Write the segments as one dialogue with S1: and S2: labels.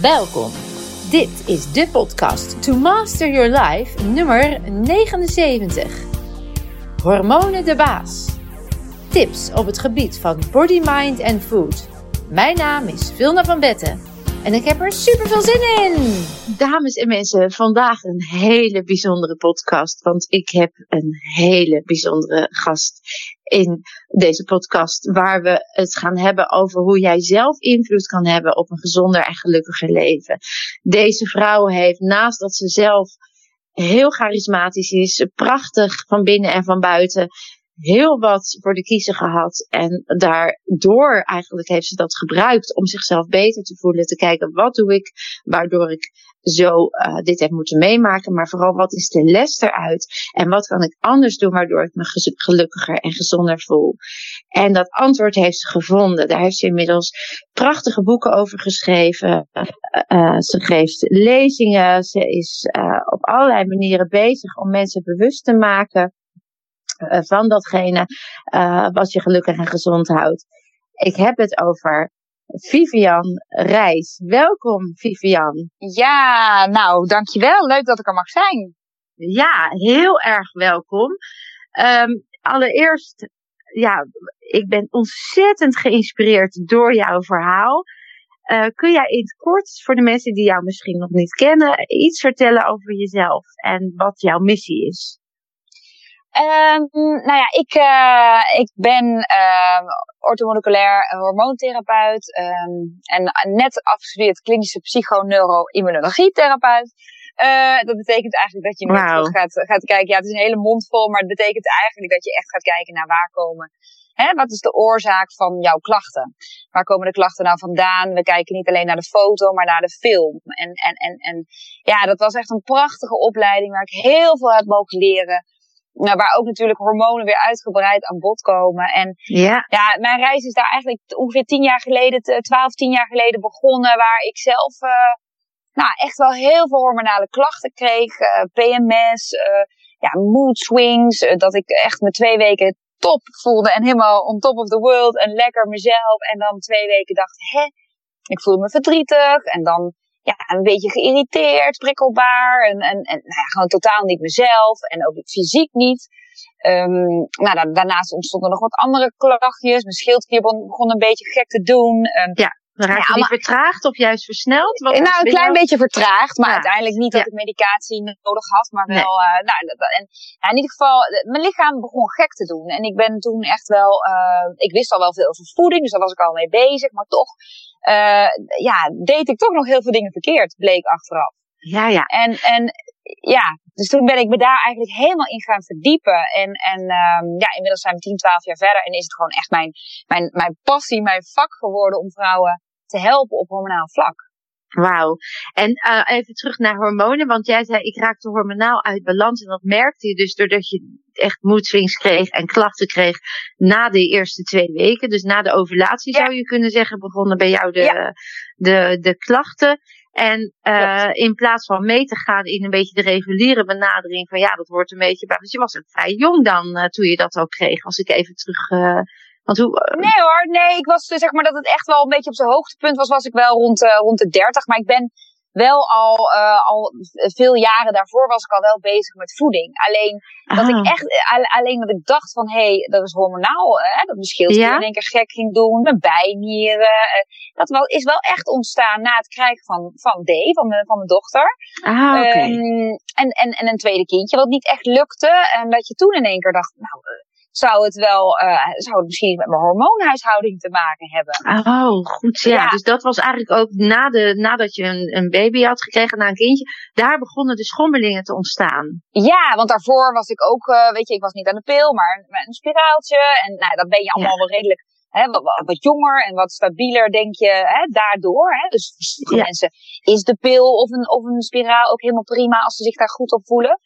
S1: Welkom. Dit is de podcast To Master Your Life nummer 79. Hormonen de baas. Tips op het gebied van body, mind en food. Mijn naam is Vilna van Betten en ik heb er super veel zin in. Dames en mensen, vandaag een hele bijzondere podcast. Want ik heb een hele bijzondere gast in deze podcast. Waar we het gaan hebben over hoe jij zelf invloed kan hebben op een gezonder en gelukkiger leven. Deze vrouw heeft naast dat ze zelf heel charismatisch is, prachtig van binnen en van buiten heel wat voor de kiezer gehad. En daardoor eigenlijk heeft ze dat gebruikt om zichzelf beter te voelen. Te kijken wat doe ik waardoor ik zo uh, dit heb moeten meemaken. Maar vooral wat is de les eruit? En wat kan ik anders doen waardoor ik me gelukkiger en gezonder voel? En dat antwoord heeft ze gevonden. Daar heeft ze inmiddels prachtige boeken over geschreven. Uh, uh, ze geeft lezingen. Ze is op allerlei manieren bezig om mensen bewust te maken eh, van datgene uh, wat je gelukkig en gezond houdt. Ik heb het over Vivian Reis. Welkom, Vivian.
S2: Ja, nou, dankjewel. Leuk dat ik er mag zijn.
S1: Ja, heel erg welkom. Um, allereerst, ja, ik ben ontzettend geïnspireerd door jouw verhaal. Uh, kun jij in het kort, voor de mensen die jou misschien nog niet kennen, iets vertellen over jezelf en wat jouw missie is?
S2: Um, nou ja, ik, uh, ik ben uh, orthomoleculair hormoontherapeut um, en net afgestudeerd klinische psychoneuroimmunologietherapeut. Uh, dat betekent eigenlijk dat je nu wow. gaat, gaat kijken. Ja, het is een hele mond vol, maar het betekent eigenlijk dat je echt gaat kijken naar waar komen. Hè, wat is de oorzaak van jouw klachten? Waar komen de klachten nou vandaan? We kijken niet alleen naar de foto, maar naar de film. En, en, en, en ja, dat was echt een prachtige opleiding waar ik heel veel heb mogen leren nou, waar ook natuurlijk hormonen weer uitgebreid aan bod komen. En ja. ja, mijn reis is daar eigenlijk ongeveer tien jaar geleden, twaalf, tien jaar geleden begonnen, waar ik zelf uh, nou, echt wel heel veel hormonale klachten kreeg. Uh, PMS, uh, ja, mood swings, dat ik echt me twee weken top voelde en helemaal on top of the world en lekker mezelf. En dan twee weken dacht, hè, ik voel me verdrietig. En dan ja, een beetje geïrriteerd, prikkelbaar. En, en, en nou ja, gewoon totaal niet mezelf. En ook fysiek niet. Um, nou, daarnaast ontstonden nog wat andere klachtjes. Mijn schildklier begon een beetje gek te doen.
S1: Um, ja. Raak je ja, niet vertraagd of juist versneld?
S2: Wat nou, een klein beetje vertraagd, maar ja. uiteindelijk niet dat ik medicatie nodig had, maar wel, nee. uh, nou, en, in ieder geval, mijn lichaam begon gek te doen. En ik ben toen echt wel, uh, ik wist al wel veel over voeding, dus daar was ik al mee bezig, maar toch ja, deed ik toch nog heel veel dingen verkeerd, bleek achteraf.
S1: Ja, ja.
S2: En, en ja, dus toen ben ik me daar eigenlijk helemaal in gaan verdiepen. En, en um, ja, inmiddels zijn we 10, 12 jaar verder en is het gewoon echt mijn, mijn, mijn passie, mijn vak geworden om vrouwen te helpen op hormonaal vlak.
S1: Wauw. En uh, even terug naar hormonen, want jij zei ik raakte hormonaal uit balans en dat merkte je dus doordat je echt moedswings kreeg en klachten kreeg na de eerste twee weken. Dus na de ovulatie ja. zou je kunnen zeggen begonnen bij jou de, ja. de, de klachten. En uh, in plaats van mee te gaan in een beetje de reguliere benadering van ja, dat hoort een beetje bij. Want je was ook vrij jong dan uh, toen je dat ook kreeg, als ik even terug uh, want hoe,
S2: uh... Nee hoor, nee. Ik was zeg maar dat het echt wel een beetje op zijn hoogtepunt was, was ik wel rond, uh, rond de 30. Maar ik ben wel al, uh, al veel jaren daarvoor was ik al wel bezig met voeding. Alleen dat ik echt, alleen dat ik dacht van hé, hey, dat is hormonaal, hè, dat mijn schildklier ja? in één keer gek ging doen, mijn bijnieren. dat wel, is wel echt ontstaan na het krijgen van, van D, van mijn, van mijn dochter.
S1: Ah, okay.
S2: um, en, en, en een tweede kindje, wat niet echt lukte. En dat je toen in één keer dacht, nou, zou het wel, uh, zou het misschien met mijn hormoonhuishouding te maken hebben.
S1: Oh, goed. Ja, ja. dus dat was eigenlijk ook na de, nadat je een, een baby had gekregen, na een kindje, daar begonnen de schommelingen te ontstaan.
S2: Ja, want daarvoor was ik ook, uh, weet je, ik was niet aan de pil, maar met een spiraaltje. En nou, dan ben je allemaal ja. wel redelijk Hè, wat, wat, jonger en wat stabieler, denk je, hè, daardoor. Hè? Dus voor ja. mensen is de pil of een, of een spiraal ook helemaal prima als ze zich daar goed op voelen.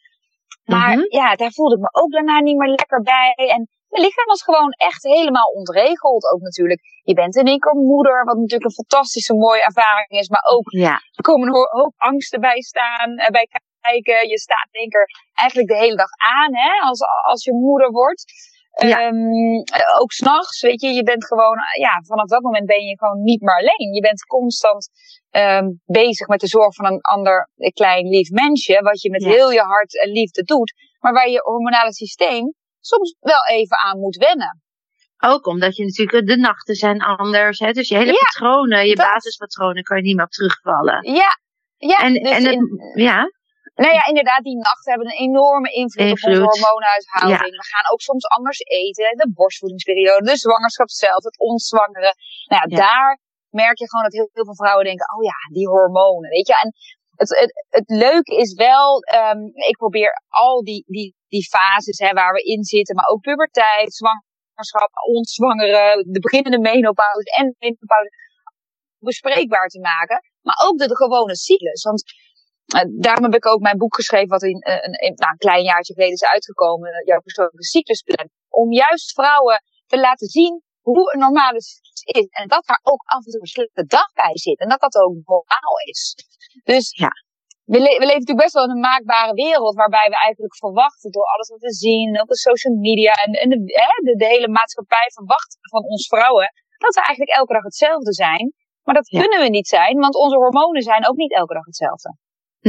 S2: Maar mm -hmm. ja, daar voelde ik me ook daarna niet meer lekker bij. En mijn lichaam was gewoon echt helemaal ontregeld. Ook natuurlijk, je bent in één keer moeder, wat natuurlijk een fantastische mooie ervaring is. Maar ook,
S1: ja.
S2: er komen een hoop angsten bij staan, uh, bij kijken. Je staat in één keer eigenlijk de hele dag aan, hè, als, als je moeder wordt. Ja. Um, ook s'nachts, weet je, je bent gewoon, ja, vanaf dat moment ben je gewoon niet meer alleen. Je bent constant um, bezig met de zorg van een ander klein lief mensje, wat je met heel je hart en liefde doet, maar waar je hormonale systeem soms wel even aan moet wennen.
S1: Ook omdat je natuurlijk, de nachten zijn anders, hè, dus je hele patronen, je basispatronen kan je niet meer op terugvallen.
S2: Ja, ja.
S1: En, dus en ja.
S2: Nou ja, inderdaad, die nachten hebben een enorme invloed, op onze hormoonhuishouding. We gaan ook soms anders eten. De borstvoedingsperiode, de zwangerschap zelf, het onzwangere. Nou ja, daar merk je gewoon dat heel, veel vrouwen denken, oh ja, die hormonen, weet je. En het, het, het leuke is wel, um, ik probeer al die, die, die fases hè, waar we in zitten, maar ook puberteit, zwangerschap, ontzwangeren, de beginnende menopauze en de menopauze bespreekbaar te maken. Maar ook de, de gewone cyclus. Want daarom heb ik ook mijn boek geschreven, wat in, uh, een, nou, een klein jaartje geleden is uitgekomen, uh, jouw persoonlijke cyclusplan. Om juist vrouwen te laten zien hoe een normale cyclus is. En dat daar ook af en toe een slechte dag bij zit. En dat dat ook normaal is. Dus ja. we, le we leven natuurlijk best wel in een maakbare wereld, waarbij we eigenlijk verwachten door alles wat we zien op de social media en, en de, de, de hele maatschappij verwacht van ons vrouwen, dat we eigenlijk elke dag hetzelfde zijn. Maar dat kunnen we niet zijn, want onze hormonen zijn ook niet elke dag hetzelfde.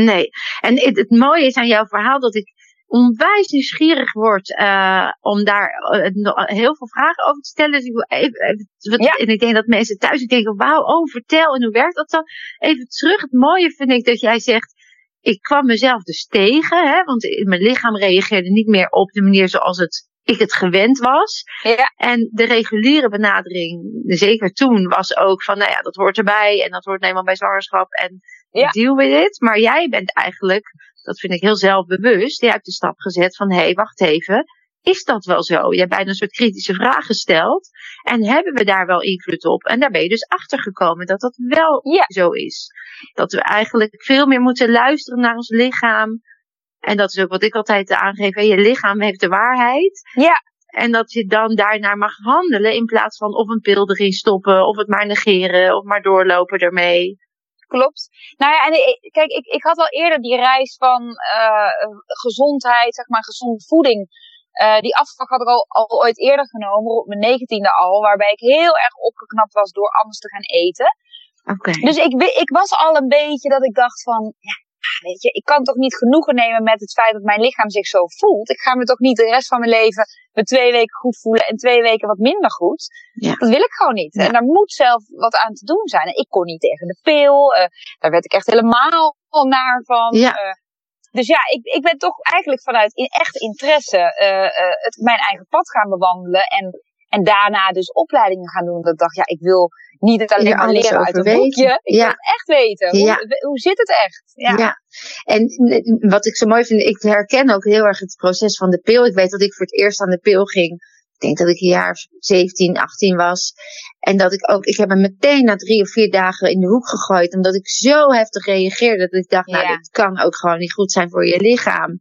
S1: Nee. En het, het mooie is aan jouw verhaal dat ik onwijs nieuwsgierig word uh, om daar uh, heel veel vragen over te stellen. Dus ik, even, even, ja. En ik denk dat mensen thuis denken, wauw, oh vertel en hoe werkt dat dan? Even terug, het mooie vind ik dat jij zegt, ik kwam mezelf dus tegen, hè, want mijn lichaam reageerde niet meer op de manier zoals het ik het gewend was.
S2: Ja.
S1: En de reguliere benadering, zeker toen, was ook van, nou ja, dat hoort erbij en dat hoort eenmaal bij zwangerschap en ja. deal with it. Maar jij bent eigenlijk, dat vind ik heel zelfbewust, je hebt de stap gezet van, hé, hey, wacht even, is dat wel zo? Je hebt bijna een soort kritische vraag gesteld. En hebben we daar wel invloed op? En daar ben je dus achter gekomen dat dat wel zo is. Dat we eigenlijk veel meer moeten luisteren naar ons lichaam. En dat is ook wat ik altijd aangeef. Je lichaam heeft de waarheid.
S2: Ja.
S1: En dat je dan daarnaar mag handelen in plaats van of een pil erin stoppen, of het maar negeren, of maar doorlopen ermee.
S2: Klopt. Nou ja, en kijk, ik, ik had al eerder die reis van uh, gezondheid, zeg maar, gezonde voeding. Uh, die afslag had ik al, al ooit eerder genomen, op mijn negentiende al, waarbij ik heel erg opgeknapt was door anders te gaan eten.
S1: Oké. Okay.
S2: Dus ik, ik was al een beetje dat ik dacht van, ja, weet je, ik kan toch niet genoegen nemen met het feit dat mijn lichaam zich zo voelt. Ik ga me toch niet de rest van mijn leven me twee weken goed voelen en twee weken wat minder goed. Ja. Dat wil ik gewoon niet. Ja. En daar moet zelf wat aan te doen zijn. En ik kon niet tegen de pil. Uh, daar werd ik echt helemaal naar van.
S1: Ja.
S2: Uh, dus ja, ik, ik ben toch eigenlijk vanuit in, echt interesse uh, het, mijn eigen pad gaan bewandelen. En, en daarna dus opleidingen gaan doen. Dat ik dacht, ja, ik wil niet het alleen maar leren uit een weten. boekje. Ik ja. wil het echt weten. Hoe, ja. hoe zit het echt? Ja.
S1: ja. En wat ik zo mooi vind, ik herken ook heel erg het proces van de pil. Ik weet dat ik voor het eerst aan de pil ging. Ik denk dat ik een jaar 17, 18 was. En dat ik ook, ik heb me meteen na drie of vier dagen in de hoek gegooid. Omdat ik zo heftig reageerde. Dat ik dacht, nou, dit kan ook gewoon niet goed zijn voor je lichaam.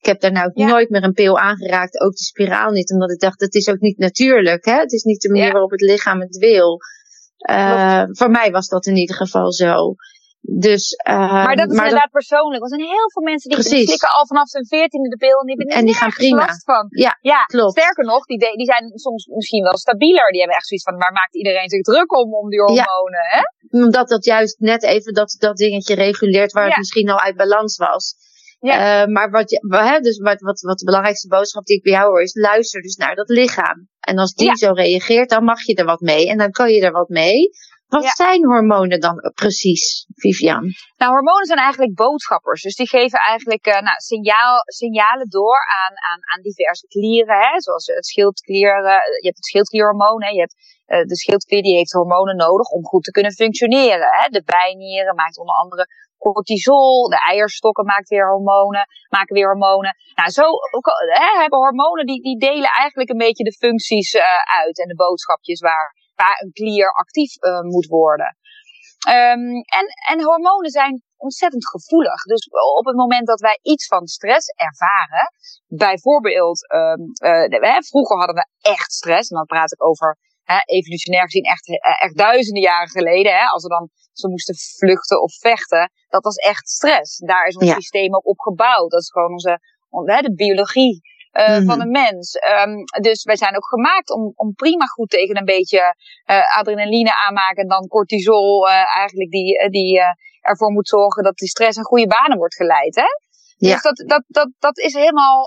S1: Ik heb daar nou ja. nooit meer een pil aangeraakt. Ook de spiraal niet. Omdat ik dacht, dat is ook niet natuurlijk. Hè? Het is niet de manier ja. waarop het lichaam het wil. Uh, voor mij was dat in ieder geval zo. Dus, uh,
S2: maar dat is maar inderdaad dat... persoonlijk. Er zijn heel veel mensen die Precies. slikken al vanaf hun veertiende de pil en die hebben
S1: en die gaan prima.
S2: last van.
S1: Ja, ja klopt.
S2: Sterker nog, die, die zijn soms misschien wel stabieler. Die hebben echt zoiets van, waar maakt iedereen zich druk om, om die hormonen? Ja.
S1: Hè? Omdat dat juist net even dat, dat dingetje reguleert waar ja. het misschien al uit balans was. Ja. Uh, maar wat, je, hè, dus wat, wat, wat de belangrijkste boodschap die ik bij jou hoor is, luister dus naar dat lichaam. En als die ja. zo reageert, dan mag je er wat mee en dan kan je er wat mee. Wat ja. zijn hormonen dan precies, Vivian?
S2: Nou, hormonen zijn eigenlijk boodschappers. Dus die geven eigenlijk uh, nou, signaal, signalen door aan, aan, aan diverse klieren. Hè? Zoals het schildklier, uh, je hebt het schildklierhormoon. Hè? Je hebt, uh, de schildklier die heeft hormonen nodig om goed te kunnen functioneren. Hè? De bijnieren maakt onder andere cortisol. De eierstokken maakt weer hormonen, maken weer hormonen. Nou, zo hebben hormonen die, die delen eigenlijk een beetje de functies uit en de boodschapjes waar waar een klier actief uh, moet worden. Um, en, en hormonen zijn ontzettend gevoelig. Dus op het moment dat wij iets van stress ervaren, bijvoorbeeld, um, uh, vroeger hadden we echt stress, en dan praat ik over hè, evolutionair gezien echt, eh, echt duizenden jaren geleden, hè, als we dan ze moesten vluchten of vechten, dat was echt stress. Daar is ons ja. systeem ook op gebouwd. Dat is gewoon onze, de biologie uh, van een mens. Um, dus wij zijn ook gemaakt om, om prima goed tegen een beetje uh, adrenaline aanmaken en dan cortisol uh, eigenlijk die, die ervoor moet zorgen dat die stress in goede banen wordt geleid. Hè? Ja. Dus dat, dat, dat, dat is helemaal,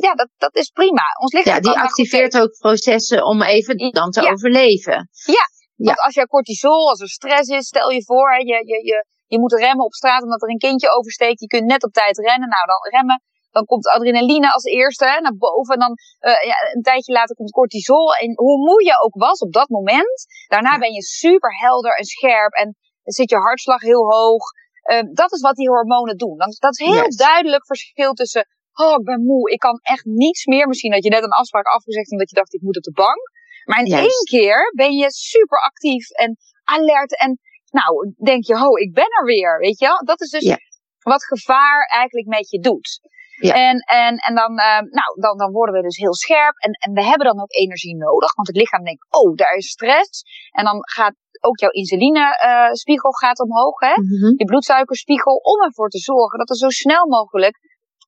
S2: ja, dat, dat is prima. Ons lichaam
S1: ja, die activeert ook processen om even dan te overleven.
S2: Ja, want als jij cortisol, als er stress is, stel je voor, hè, je, je, je, je moet remmen op straat omdat er een kindje oversteekt. Je kunt net op tijd rennen. Nou, dan remmen. Dan komt adrenaline als eerste hè, naar boven. En dan uh, ja, een tijdje later komt cortisol. En hoe moe je ook was op dat moment, daarna ben je super helder en scherp. En zit je hartslag heel hoog. Uh, dat is wat die hormonen doen. Dat, dat is heel yes. duidelijk verschil tussen. Oh, ik ben moe. Ik kan echt niets meer. Misschien dat je net een afspraak afgezegd omdat je dacht ik moet op de bank. Maar in één keer ben je super actief en alert. En nou, denk je, ho, ik ben er weer. Weet je wel? Dat is dus ja. wat gevaar eigenlijk met je doet. Ja. En, en, en dan, uh, nou, dan, dan worden we dus heel scherp. En, en we hebben dan ook energie nodig. Want het lichaam denkt, oh, daar is stress. En dan gaat ook jouw insulinespiegel uh, gaat omhoog. Hè? Mm-hmm. Je bloedsuikerspiegel. Om ervoor te zorgen dat er zo snel mogelijk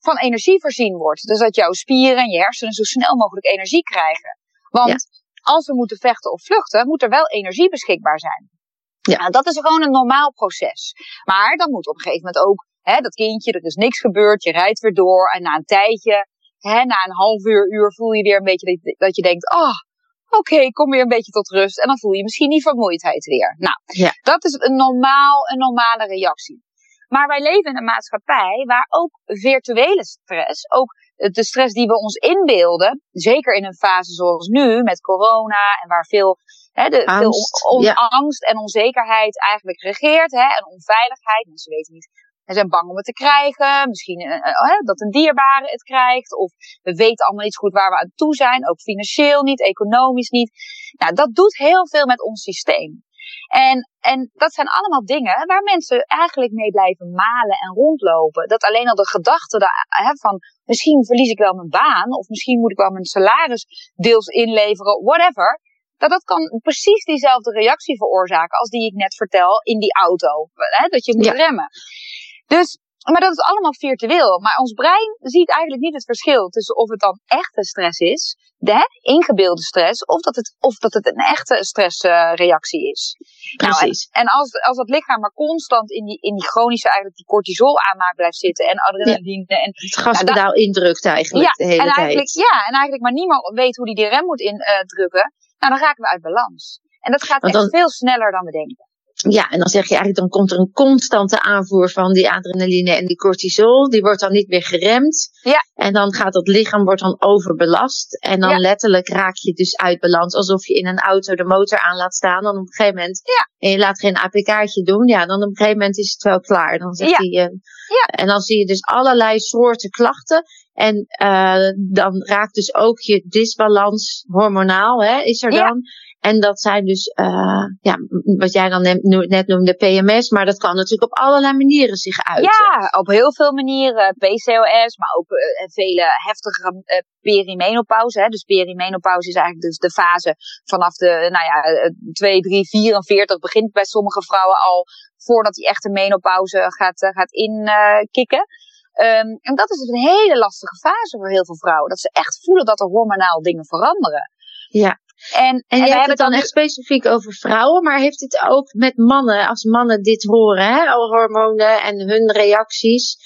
S2: van energie voorzien wordt. Dus dat jouw spieren en je hersenen zo snel mogelijk energie krijgen. Want. Als we moeten vechten of vluchten, moet er wel energie beschikbaar zijn. Ja. Nou, dat is gewoon een normaal proces. Maar dan moet op een gegeven moment ook hè, dat kindje, er is niks gebeurd, je rijdt weer door. En na een tijdje, hè, na een half uur, uur voel je weer een beetje dat, dat je denkt, oh, oké, okay, kom weer een beetje tot rust. En dan voel je misschien die vermoeidheid weer. Nou, ja. dat is een normaal, een normale reactie. Maar wij leven in een maatschappij waar ook virtuele stress, ook de stress die we ons inbeelden, zeker in een fase zoals nu met corona en waar veel, hè, de, angst, veel on, ja. angst en onzekerheid eigenlijk regeert, hè, en onveiligheid. Mensen weten niet, ze zijn bang om het te krijgen, misschien uh, uh, dat een dierbare het krijgt, of we weten allemaal niet goed waar we aan toe zijn, ook financieel niet, economisch niet. Nou, dat doet heel veel met ons systeem. En, en dat zijn allemaal dingen waar mensen eigenlijk mee blijven malen en rondlopen. Dat alleen al de gedachte hè, van misschien verlies ik wel mijn baan, of misschien moet ik wel mijn salaris deels inleveren, whatever. Dat dat kan precies diezelfde reactie veroorzaken als die ik net vertel in die auto. Hè, dat je moet ja. remmen. Dus maar dat is allemaal virtueel. Maar ons brein ziet eigenlijk niet het verschil tussen of het dan echte stress is, de ingebeelde stress, of dat het, of dat het een echte stressreactie uh, is.
S1: Precies.
S2: Nou, en, en als, als dat lichaam maar constant in die, in die chronische, eigenlijk die cortisol aanmaak blijft zitten en adrenaline. Ja. En,
S1: het gaspedaal nou, indrukt eigenlijk
S2: ja,
S1: de hele
S2: en eigenlijk,
S1: tijd.
S2: Ja, en eigenlijk maar niemand weet hoe die die rem moet indrukken. Uh, nou, dan raken we uit balans. En dat gaat echt veel sneller dan we denken.
S1: Ja, en dan zeg je eigenlijk, dan komt er een constante aanvoer van die adrenaline en die cortisol. Die wordt dan niet meer geremd.
S2: Ja.
S1: En dan gaat het lichaam wordt dan overbelast. En dan ja. letterlijk raak je dus uit balans. Alsof je in een auto de motor aan laat staan. Dan op een gegeven moment.
S2: Ja.
S1: En je laat geen APK'tje doen. Ja, dan op een gegeven moment is het wel klaar. Dan zegt
S2: ja.
S1: hij, uh,
S2: ja.
S1: En dan zie je dus allerlei soorten klachten. En uh, dan raakt dus ook je disbalans hormonaal, hè, is er dan. En dat zijn dus, uh, ja, wat jij dan net noemde PMS, maar dat kan natuurlijk op allerlei manieren zich uiten.
S2: Ja, op heel veel manieren. PCOS, maar ook uh, vele heftige uh, perimenopauze. Hè. Dus perimenopauze is eigenlijk dus de fase vanaf de, nou ja, 2, 3, 44 begint bij sommige vrouwen al voordat die echte menopauze gaat, gaat inkicken. Um, en dat is dus een hele lastige fase voor heel veel vrouwen. Dat ze echt voelen dat er hormonaal dingen veranderen.
S1: Ja.
S2: En,
S1: en, en je hebt het dan echt specifiek over vrouwen, maar heeft dit ook met mannen, als mannen dit horen, hè, hormonen en hun reacties,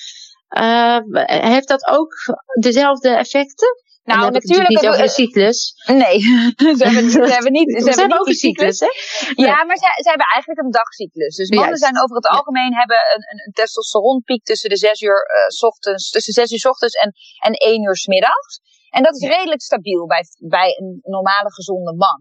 S1: uh, heeft dat ook dezelfde effecten?
S2: Nou,
S1: dan
S2: natuurlijk.
S1: Niet over de cyclus.
S2: Nee, ze hebben, ze hebben niet. Ze,
S1: ze hebben, ook een cyclus, hè?
S2: Ja, ja, maar ze, ze hebben eigenlijk een dagcyclus. Dus mannen Juist. zijn over het algemeen ja. hebben een, een, testosteronpiek tussen de zes uur uh, s ochtends, tussen zes uur s ochtends en, en één uur s middags. En dat is redelijk stabiel bij, bij een normale gezonde man.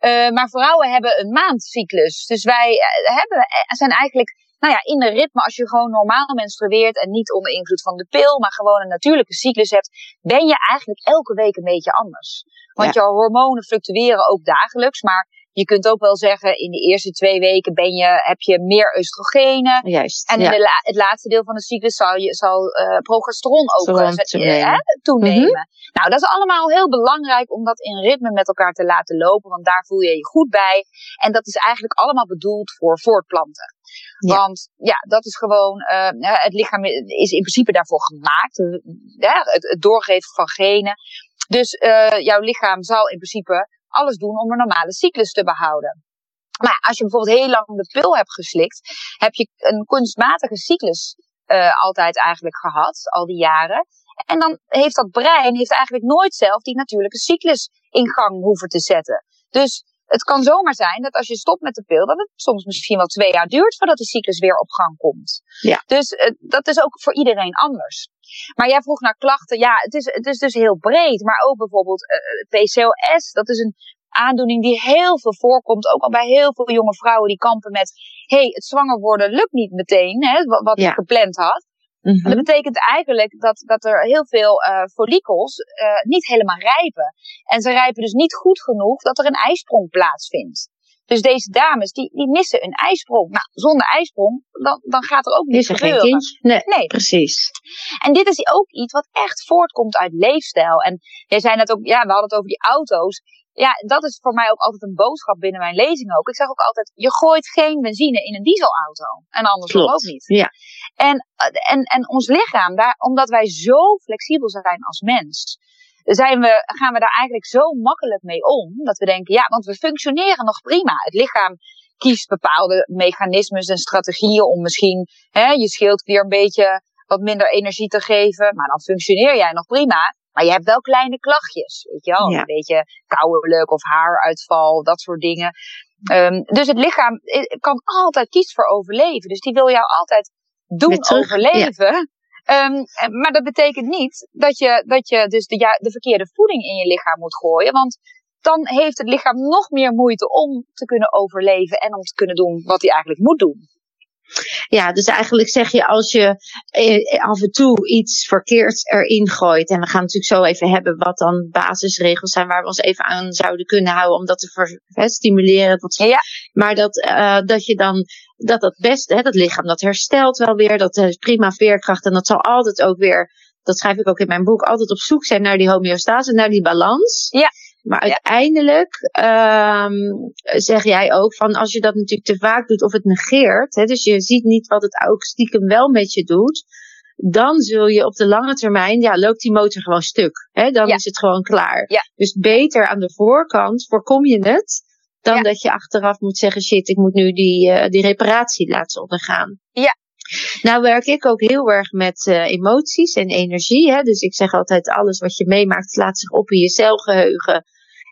S2: Uh, maar vrouwen hebben een maandcyclus. Dus wij uh, hebben, zijn eigenlijk nou ja, in de ritme, als je gewoon normaal menstrueert en niet onder invloed van de pil, maar gewoon een natuurlijke cyclus hebt, ben je eigenlijk elke week een beetje anders. Want ja. je hormonen fluctueren ook dagelijks, maar je kunt ook wel zeggen, in de eerste twee weken ben je, heb je meer oestrogenen.
S1: Juist,
S2: en in
S1: ja.
S2: de la, het laatste deel van de cyclus zal, je, zal uh, progesteron ook uh, toenemen. toenemen. Mm-hmm. Nou, dat is allemaal heel belangrijk om dat in ritme met elkaar te laten lopen, want daar voel je je goed bij. En dat is eigenlijk allemaal bedoeld voor voortplanten. Want ja, dat is gewoon, uh, het lichaam is in principe daarvoor gemaakt. het, het doorgeven van genen. Dus uh, jouw lichaam zal in principe alles doen om een normale cyclus te behouden. Maar als je bijvoorbeeld heel lang de pil hebt geslikt, heb je een kunstmatige cyclus uh, altijd eigenlijk gehad, al die jaren. En dan heeft dat brein heeft eigenlijk nooit zelf die natuurlijke cyclus in gang hoeven te zetten. Dus het kan zomaar zijn dat als je stopt met de pil, dat het soms misschien wel twee jaar duurt voordat die cyclus weer op gang komt. Ja. Dus uh, dat is ook voor iedereen anders. Maar jij vroeg naar klachten. Ja, het is, het is dus heel breed. Maar ook bijvoorbeeld uh, eh, PCOS. Dat is een aandoening die heel veel voorkomt. Ook al bij heel veel jonge vrouwen die kampen met... hé, hey, het zwanger worden lukt niet meteen, hè, wat, wat ja. ik gepland had. Mm Dat betekent eigenlijk dat, dat er heel veel uh, follicels uh, niet helemaal rijpen. En ze rijpen dus niet goed genoeg dat er een ijsprong plaatsvindt. Dus deze dames, die, die missen een ijsprong. Nou, zonder ijsprong, dan, dan gaat er ook niets gebeuren.
S1: Geen kindje. Nee, nee, precies.
S2: En dit is ook iets wat echt voortkomt uit leefstijl. En jij zei net ook, ja, we hadden het over die auto's. Ja, dat is voor mij ook altijd een boodschap binnen mijn lezing ook. Ik zeg ook altijd, je gooit geen benzine in een dieselauto. En andersom ook niet.
S1: Ja.
S2: En, en, en ons lichaam, daar, omdat wij zo flexibel zijn als mens, zijn we, gaan we daar eigenlijk zo makkelijk mee om. Dat we denken, ja, want we functioneren nog prima. Het lichaam kiest bepaalde mechanismes en strategieën om misschien hè, je schildklier een beetje wat minder energie te geven. Maar dan functioneer jij nog prima. Maar je hebt wel kleine klachtjes, weet je wel. Een beetje kouwelijk of haaruitval, dat soort dingen. Um, dus het lichaam eh, kan altijd kiezen voor overleven. Dus die wil jou altijd doen overleven. Um, maar dat betekent niet dat je, dat je dus de, de verkeerde voeding in je lichaam moet gooien. Want dan heeft het lichaam nog meer moeite om te kunnen overleven en om te kunnen doen wat hij eigenlijk moet doen.
S1: Ja, dus eigenlijk zeg je als je eh, af en toe iets verkeerds erin gooit. En we gaan natuurlijk zo even hebben wat dan basisregels zijn waar we ons even aan zouden kunnen houden om dat te stimuleren. Tot,
S2: ja.
S1: Maar dat, uh, dat je dan dat dat best, hè, dat lichaam dat herstelt wel weer. Dat heeft prima veerkracht en dat zal altijd ook weer, dat schrijf ik ook in mijn boek, altijd op zoek zijn naar die homeostase, naar die balans.
S2: Ja.
S1: Maar uiteindelijk um, zeg jij ook van als je dat natuurlijk te vaak doet of het negeert, hè, dus je ziet niet wat het ook stiekem wel met je doet, dan zul je op de lange termijn, ja, loopt die motor gewoon stuk. Hè, dan is het gewoon klaar.
S2: Ja.
S1: Dus beter aan de voorkant voorkom je het, dan dat je achteraf moet zeggen, shit, ik moet nu die, uh, die reparatie laten ondergaan.
S2: Ja,
S1: nou werk ik ook heel erg met uh, emoties en energie. Hè? Dus ik zeg altijd, alles wat je meemaakt laat zich op in je celgeheugen.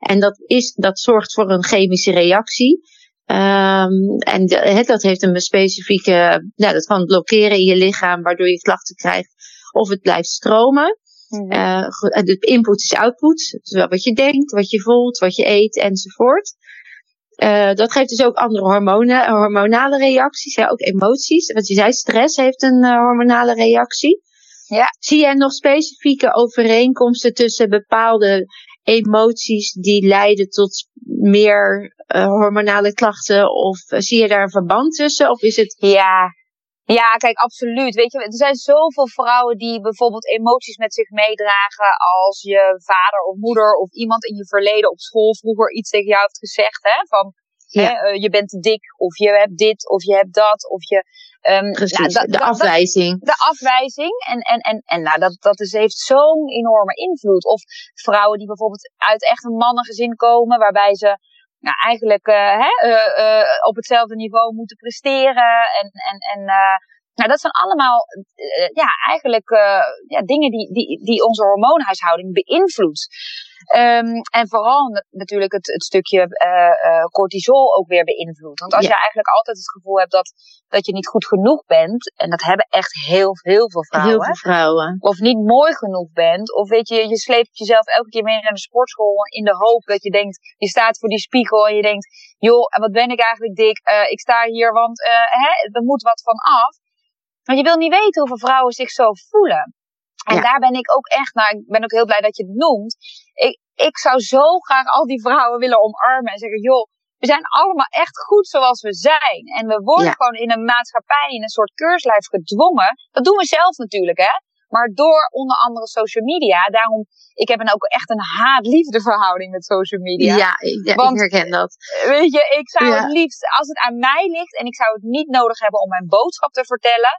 S1: En dat, is, dat zorgt voor een chemische reactie. Um, en de, dat heeft een specifieke, nou, dat kan blokkeren in je lichaam, waardoor je klachten krijgt. Of het blijft stromen. Mm uh, de input is output. Dus wat je denkt, wat je voelt, wat je eet enzovoort. Uh, dat geeft dus ook andere hormonen, hormonale reacties, ja, ook emoties. Wat je zei, stress heeft een uh, hormonale reactie.
S2: Ja.
S1: Zie jij nog specifieke overeenkomsten tussen bepaalde emoties die leiden tot meer uh, hormonale klachten? Of zie je daar een verband tussen? Of is het.
S2: Ja. Ja, kijk, absoluut. Weet je, er zijn zoveel vrouwen die bijvoorbeeld emoties met zich meedragen als je vader of moeder of iemand in je verleden op school vroeger iets tegen jou heeft gezegd, hè? Van, ja. hè, uh, je bent te dik, of je hebt dit, of je hebt dat, of je...
S1: Um, Precies, nou, de afwijzing.
S2: de afwijzing. En, en, en, en nou, dat, dat is, heeft zo'n enorme invloed. Of vrouwen die bijvoorbeeld uit echt een mannengezin komen, waarbij ze nou, eigenlijk uh, hè, uh, uh, op hetzelfde niveau moeten presteren. En, en, en nou, dat zijn allemaal ja, eigenlijk ja, dingen die, die, die onze hormoonhuishouding beïnvloedt. Um, en vooral natuurlijk het, het stukje uh, cortisol ook weer beïnvloedt. Want als je eigenlijk altijd het gevoel hebt dat, dat je niet goed genoeg bent, en dat hebben echt heel, heel veel vrouwen.
S1: Heel veel vrouwen.
S2: Of niet mooi genoeg bent, of weet je, je sleept jezelf elke keer mee naar de sportschool in de hoop dat je denkt, je staat voor die spiegel en je denkt, joh, wat ben ik eigenlijk dik, uh, ik sta hier, want hè, er moet wat van af. Maar je wil niet weten hoeveel vrouwen zich zo voelen. En ja. daar ben ik ook echt naar, ik ben ook heel blij dat je het noemt. Ik, ik zou zo graag al die vrouwen willen omarmen en zeggen, joh, we zijn allemaal echt goed zoals we zijn. En we worden ja. gewoon in een maatschappij, in een soort keurslijf gedwongen. Dat doen we zelf natuurlijk, hè. Maar door onder andere social media, daarom, ik heb een, ook echt een haat-liefde verhouding met social media.
S1: Ja, ja Want, ik herken dat.
S2: Weet je, ik zou het liefst, als het aan mij ligt en ik zou het niet nodig hebben om mijn boodschap te vertellen,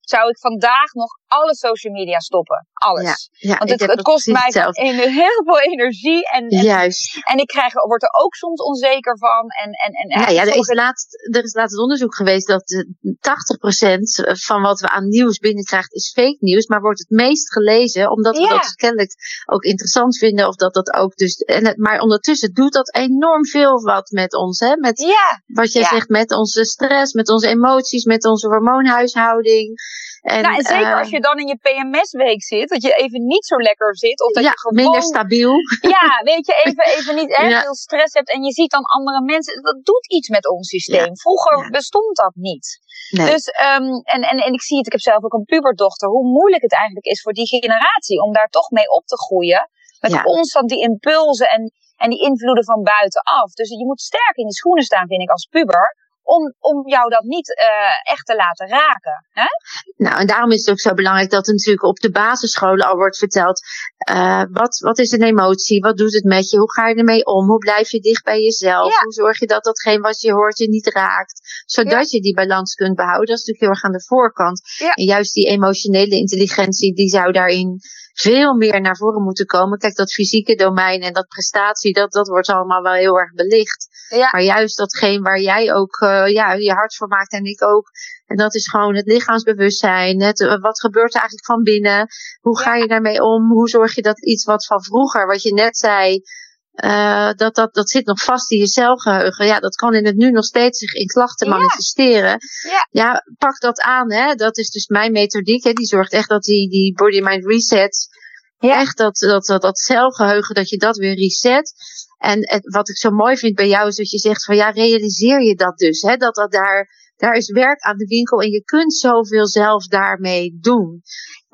S2: zou ik vandaag nog alle social media stoppen. Alles. Ja, Want het, het kost mij heel veel energie. En, en,
S1: Juist.
S2: En ik krijg, word er ook soms onzeker van. En, en, en,
S1: ja, ja er, is laatst, er is laatst onderzoek geweest dat 80% van wat we aan nieuws binnenkrijgen is fake nieuws. Maar wordt het meest gelezen omdat we dat kennelijk ook interessant vinden. Of dat dat ook dus. En het, maar ondertussen doet dat enorm veel wat met ons. Hè? Met wat jij zegt, met onze stress, met onze emoties, met onze hormoonhuishouding.
S2: En, nou, en zeker als ehm, je dan in je PMS-week zit, dat je even niet zo lekker zit. Of dat
S1: ja,
S2: je gewoon,
S1: minder stabiel.
S2: Ja, weet je, even, even niet hè, veel stress hebt. En je ziet dan andere mensen. Dat doet iets met ons systeem. Vroeger bestond dat niet. Nee. Dus, um, en, en, en ik zie het, ik heb zelf ook een puberdochter. Hoe moeilijk het eigenlijk is voor die generatie om daar toch mee op te groeien. Met constant die impulsen en, en die invloeden van buitenaf. Dus je moet sterk in de schoenen staan, vind ik, als puber om, om jou dat niet uh, echt te laten raken. Hè?
S1: Nou, en daarom is het ook zo belangrijk dat er natuurlijk op de basisscholen al wordt verteld. Uh, wat, wat is een emotie? Wat doet het met je? Hoe ga je ermee om? Hoe blijf je dicht bij jezelf? Hoe zorg je dat datgene wat je hoort je niet raakt? Zodat je die balans kunt behouden. Dat is natuurlijk heel erg aan de voorkant. En juist die emotionele intelligentie, die zou daarin veel meer naar voren moeten komen. Kijk, dat fysieke domein en dat prestatie, dat, dat wordt allemaal wel heel erg belicht. Ja. Maar juist datgene waar jij ook uh, ja, je hart voor maakt en ik ook. En dat is gewoon het lichaamsbewustzijn. Het, uh, wat gebeurt er eigenlijk van binnen? Hoe ga je daarmee om? Hoe zorg je dat iets wat van vroeger, wat je net zei, uh, dat, dat, dat zit nog vast in je celgeheugen. Ja, dat kan in het nu nog steeds zich in klachten ja. manifesteren.
S2: Ja.
S1: ja, pak dat aan. Hè. Dat is dus mijn methodiek. Hè. Die zorgt echt dat die, die body-mind reset. Ja. Echt dat, dat, dat, dat celgeheugen, dat je dat weer reset. En het, wat ik zo mooi vind bij jou is dat je zegt van ja, realiseer je dat dus. Hè? Dat, dat daar, daar is werk aan de winkel en je kunt zoveel zelf daarmee doen.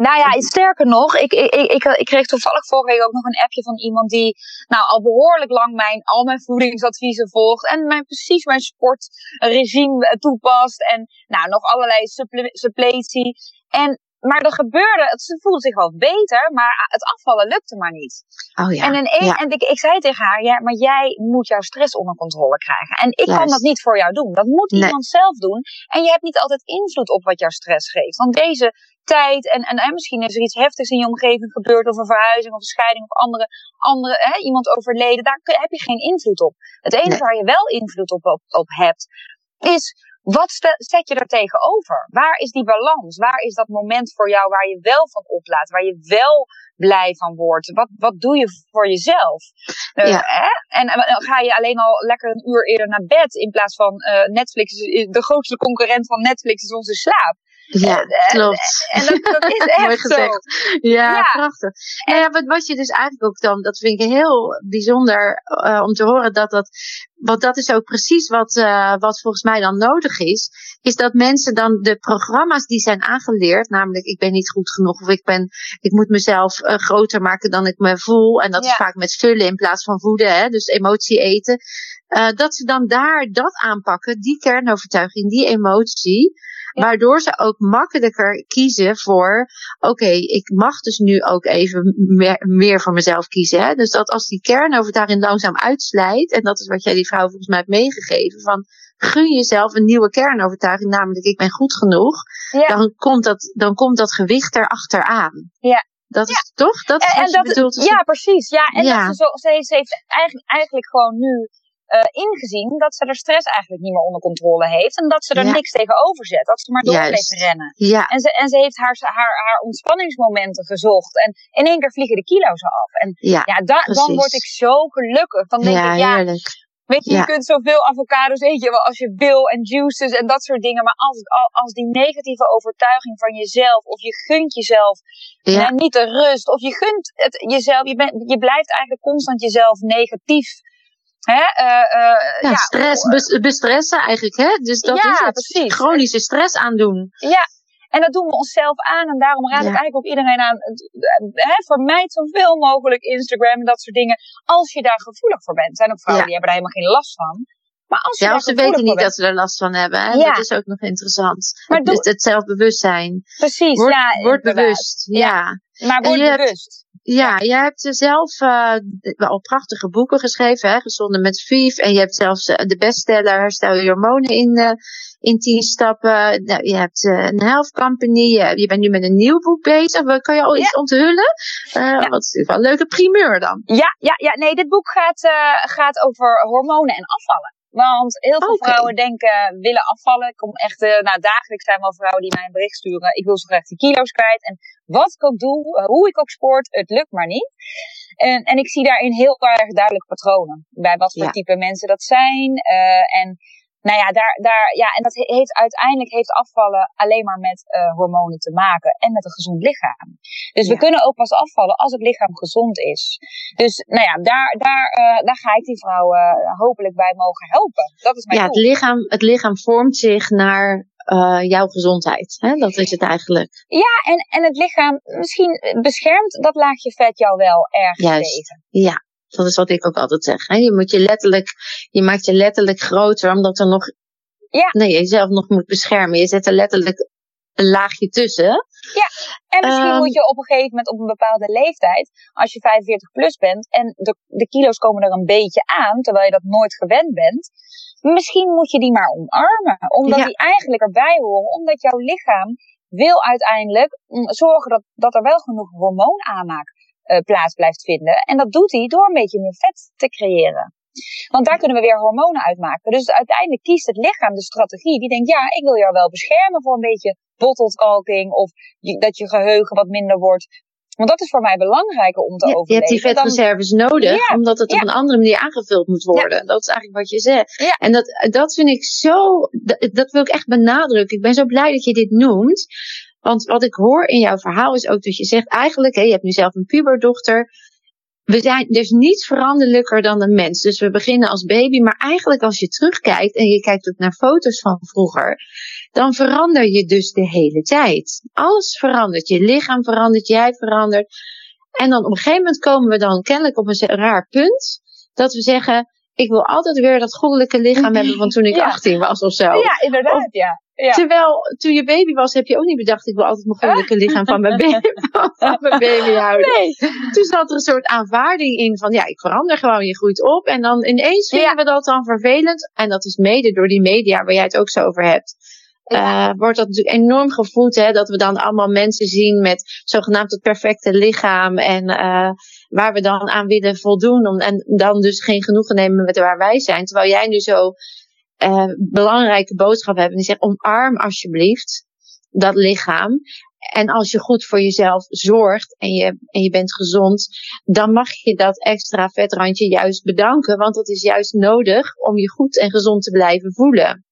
S2: Nou ja, sterker nog, ik, ik, ik, ik kreeg toevallig vorige week ook nog een appje van iemand die nou, al behoorlijk lang mijn, al mijn voedingsadviezen volgt. En mijn, precies mijn sportregime toepast. En nou, nog allerlei suppletie. En maar er gebeurde, ze voelde zich wel beter, maar het afvallen lukte maar niet.
S1: Oh ja.
S2: En, in een, en ik, ik zei tegen haar, ja, maar jij moet jouw stress onder controle krijgen. En ik kan dat niet voor jou doen. Dat moet iemand zelf doen. En je hebt niet altijd invloed op wat jouw stress geeft. Want deze tijd, en, en, en misschien is er iets heftigs in je omgeving gebeurd, of een verhuizing, of een scheiding, of andere, andere hè, iemand overleden, daar heb je geen invloed op. Het enige waar je wel invloed op, op, op hebt, is wat zet je er tegenover? Waar is die balans? Waar is dat moment voor jou waar je wel van oplaat? Waar je wel blij van wordt? Wat, wat doe je voor jezelf? Uh, ja. hè? En, en ga je alleen al lekker een uur eerder naar bed in plaats van uh, Netflix. De grootste concurrent van Netflix is onze slaap.
S1: Ja, uh, klopt.
S2: En dat, dat is echt Mooi gezegd.
S1: Zo. Ja, ja, prachtig. En ja, wat, wat je dus eigenlijk ook dan, dat vind ik heel bijzonder uh, om te horen dat dat, want dat is ook precies wat, uh, wat volgens mij dan nodig is, is dat mensen dan de programma's die zijn aangeleerd, namelijk ik ben niet goed genoeg of ik ben, ik moet mezelf uh, groter maken dan ik me voel, en dat ja. is vaak met vullen in plaats van voeden, hè, dus emotie eten, dat ze dan daar dat aanpakken, die kernovertuiging, die emotie, Waardoor ze ook makkelijker kiezen voor, oké, okay, ik mag dus nu ook even meer, meer voor mezelf kiezen. Hè? Dus dat als die kernovertuiging langzaam uitslijt, en dat is wat jij die vrouw volgens mij hebt meegegeven, van gun jezelf een nieuwe kernovertuiging, namelijk ik ben goed genoeg, ja. dan, komt dat, dan komt dat gewicht erachteraan.
S2: Ja.
S1: Dat is toch? Dat is
S2: en,
S1: wat je
S2: dat,
S1: bedoelt.
S2: Ja, precies. Ja, en ja. Dat ze, zo, ze, ze heeft eigenlijk, eigenlijk gewoon nu uh, ingezien dat ze er stress eigenlijk niet meer onder controle heeft. En dat ze er ja. niks tegenover zet. Dat ze maar door blijft rennen.
S1: Ja.
S2: En, ze, en ze heeft haar, haar, haar ontspanningsmomenten gezocht. En in één keer vliegen de kilo's af. En ja, ja da, dan word ik zo gelukkig. Dan denk
S1: ja,
S2: ik, ja,
S1: heerlijk.
S2: Weet je, je kunt zoveel avocados eten als je wil en juices en dat soort dingen. Maar als, als die negatieve overtuiging van jezelf, of je gunt jezelf ja. niet de rust, of je gunt het jezelf, je, ben, je blijft eigenlijk constant jezelf negatief Hè, uh, uh,
S1: ja, ja, stress, bestressen eigenlijk, hè? Dus dat
S2: ja,
S1: is het.
S2: Precies.
S1: Chronische stress aandoen.
S2: Ja, en dat doen we onszelf aan. En daarom raad ik eigenlijk ook iedereen aan. Hè, vermijd zoveel mogelijk Instagram en dat soort dingen. Als je daar gevoelig voor bent. Er zijn ook vrouwen die hebben daar helemaal geen last van. Maar als
S1: ja, ze weten niet dat ze er last van hebben. Hè? Ja. Dat is ook nog interessant. Maar het, het zelfbewustzijn.
S2: Precies,
S1: word,
S2: ja.
S1: Word bewust, ja.
S2: Maar word bewust.
S1: ja, jij hebt zelf uh, al prachtige boeken geschreven, hè? Gezonde met Vief. En je hebt zelfs de bestseller Herstel je hormonen in, uh, in tien stappen. Nou, je hebt een health company. Je, je, bent nu met een nieuw boek bezig. Kan je al iets onthullen? Ja. Wat is wel een leuke primeur dan.
S2: Ja, ja, ja. nee, dit boek gaat, gaat over hormonen en afvallen. Want heel veel okay. vrouwen denken, willen afvallen. Ik kom echt, uh, nou dagelijks zijn wel vrouwen die mij een bericht sturen. Ik wil zo graag die kilo's kwijt. En wat ik ook doe, uh, hoe ik ook sport, het lukt maar niet. En, en ik zie daarin heel erg duidelijke patronen. Bij wat voor ja. type mensen dat zijn. Uh, en nou ja, daar, daar, ja, en dat heeft uiteindelijk heeft afvallen alleen maar met uh, hormonen te maken en met een gezond lichaam. Dus ja. we kunnen ook pas afvallen als het lichaam gezond is. Dus nou ja, daar, daar, uh, daar ga ik die vrouwen hopelijk bij mogen helpen. Dat is mijn
S1: ja,
S2: doel.
S1: Het lichaam, het lichaam vormt zich naar uh, jouw gezondheid. Hè? Dat is het eigenlijk.
S2: Ja, en, en het lichaam misschien beschermt dat laagje vet jou wel erg
S1: Juist.
S2: tegen.
S1: Ja, dat is wat ik ook altijd zeg. Hè? Je, moet je, letterlijk, je maakt je letterlijk groter, omdat er nog.
S2: Ja.
S1: Nee, jezelf nog moet beschermen. Je zet er letterlijk een laagje tussen.
S2: Ja, en misschien um, moet je op een gegeven moment op een bepaalde leeftijd, als je 45 plus bent en de, de kilo's komen er een beetje aan, terwijl je dat nooit gewend bent, misschien moet je die maar omarmen. Omdat ja. die eigenlijk erbij horen, omdat jouw lichaam wil uiteindelijk zorgen dat, dat er wel genoeg hormoonaanmaak uh, plaats blijft vinden. En dat doet hij door een beetje meer vet te creëren. Want daar kunnen we weer hormonen uitmaken. Dus uiteindelijk kiest het lichaam de strategie. Die denkt, ja, ik wil jou wel beschermen voor een beetje bottelkalking. Of dat je geheugen wat minder wordt. Want dat is voor mij belangrijker om te
S1: ja,
S2: overleven.
S1: Je hebt die vetreserves dan... nodig, ja, omdat het
S2: ja.
S1: op een andere manier aangevuld moet worden. Dat is eigenlijk wat je zegt. En dat, dat vind ik zo, dat, dat wil ik echt benadrukken. Ik ben zo blij dat je dit noemt. Want wat ik hoor in jouw verhaal is ook dat je zegt eigenlijk, hè, je hebt nu zelf een puberdochter. We zijn dus niet veranderlijker dan een mens. Dus we beginnen als baby, maar eigenlijk als je terugkijkt en je kijkt ook naar foto's van vroeger, dan verander je dus de hele tijd. Alles verandert. Je lichaam verandert, jij verandert. En dan op een gegeven moment komen we dan kennelijk op een raar punt dat we zeggen, ik wil altijd weer dat goddelijke lichaam hebben van toen ik
S2: Ja.
S1: 18 was of zo.
S2: Ja, inderdaad,
S1: Of-
S2: ja. Ja.
S1: Terwijl toen je baby was, heb je ook niet bedacht, ik wil altijd mijn goddelijke lichaam van mijn baby, van mijn baby houden.
S2: Nee.
S1: Toen zat er een soort aanvaarding in van, ja, ik verander gewoon, je groeit op. En dan ineens vinden
S2: Ja.
S1: we dat dan vervelend. En dat is mede door die media waar jij het ook zo over hebt.
S2: Ja.
S1: eh, wordt dat natuurlijk enorm gevoed, hè, dat we dan allemaal mensen zien met zogenaamd het perfecte lichaam en eh, waar we dan aan willen voldoen om, en dan dus geen genoegen nemen met waar wij zijn. Terwijl jij nu zo eh, belangrijke boodschap hebt en die zegt omarm alsjeblieft dat lichaam. En als je goed voor jezelf zorgt en je, en je bent gezond, dan mag je dat extra vetrandje juist bedanken. Want dat is juist nodig om je goed en gezond te blijven voelen.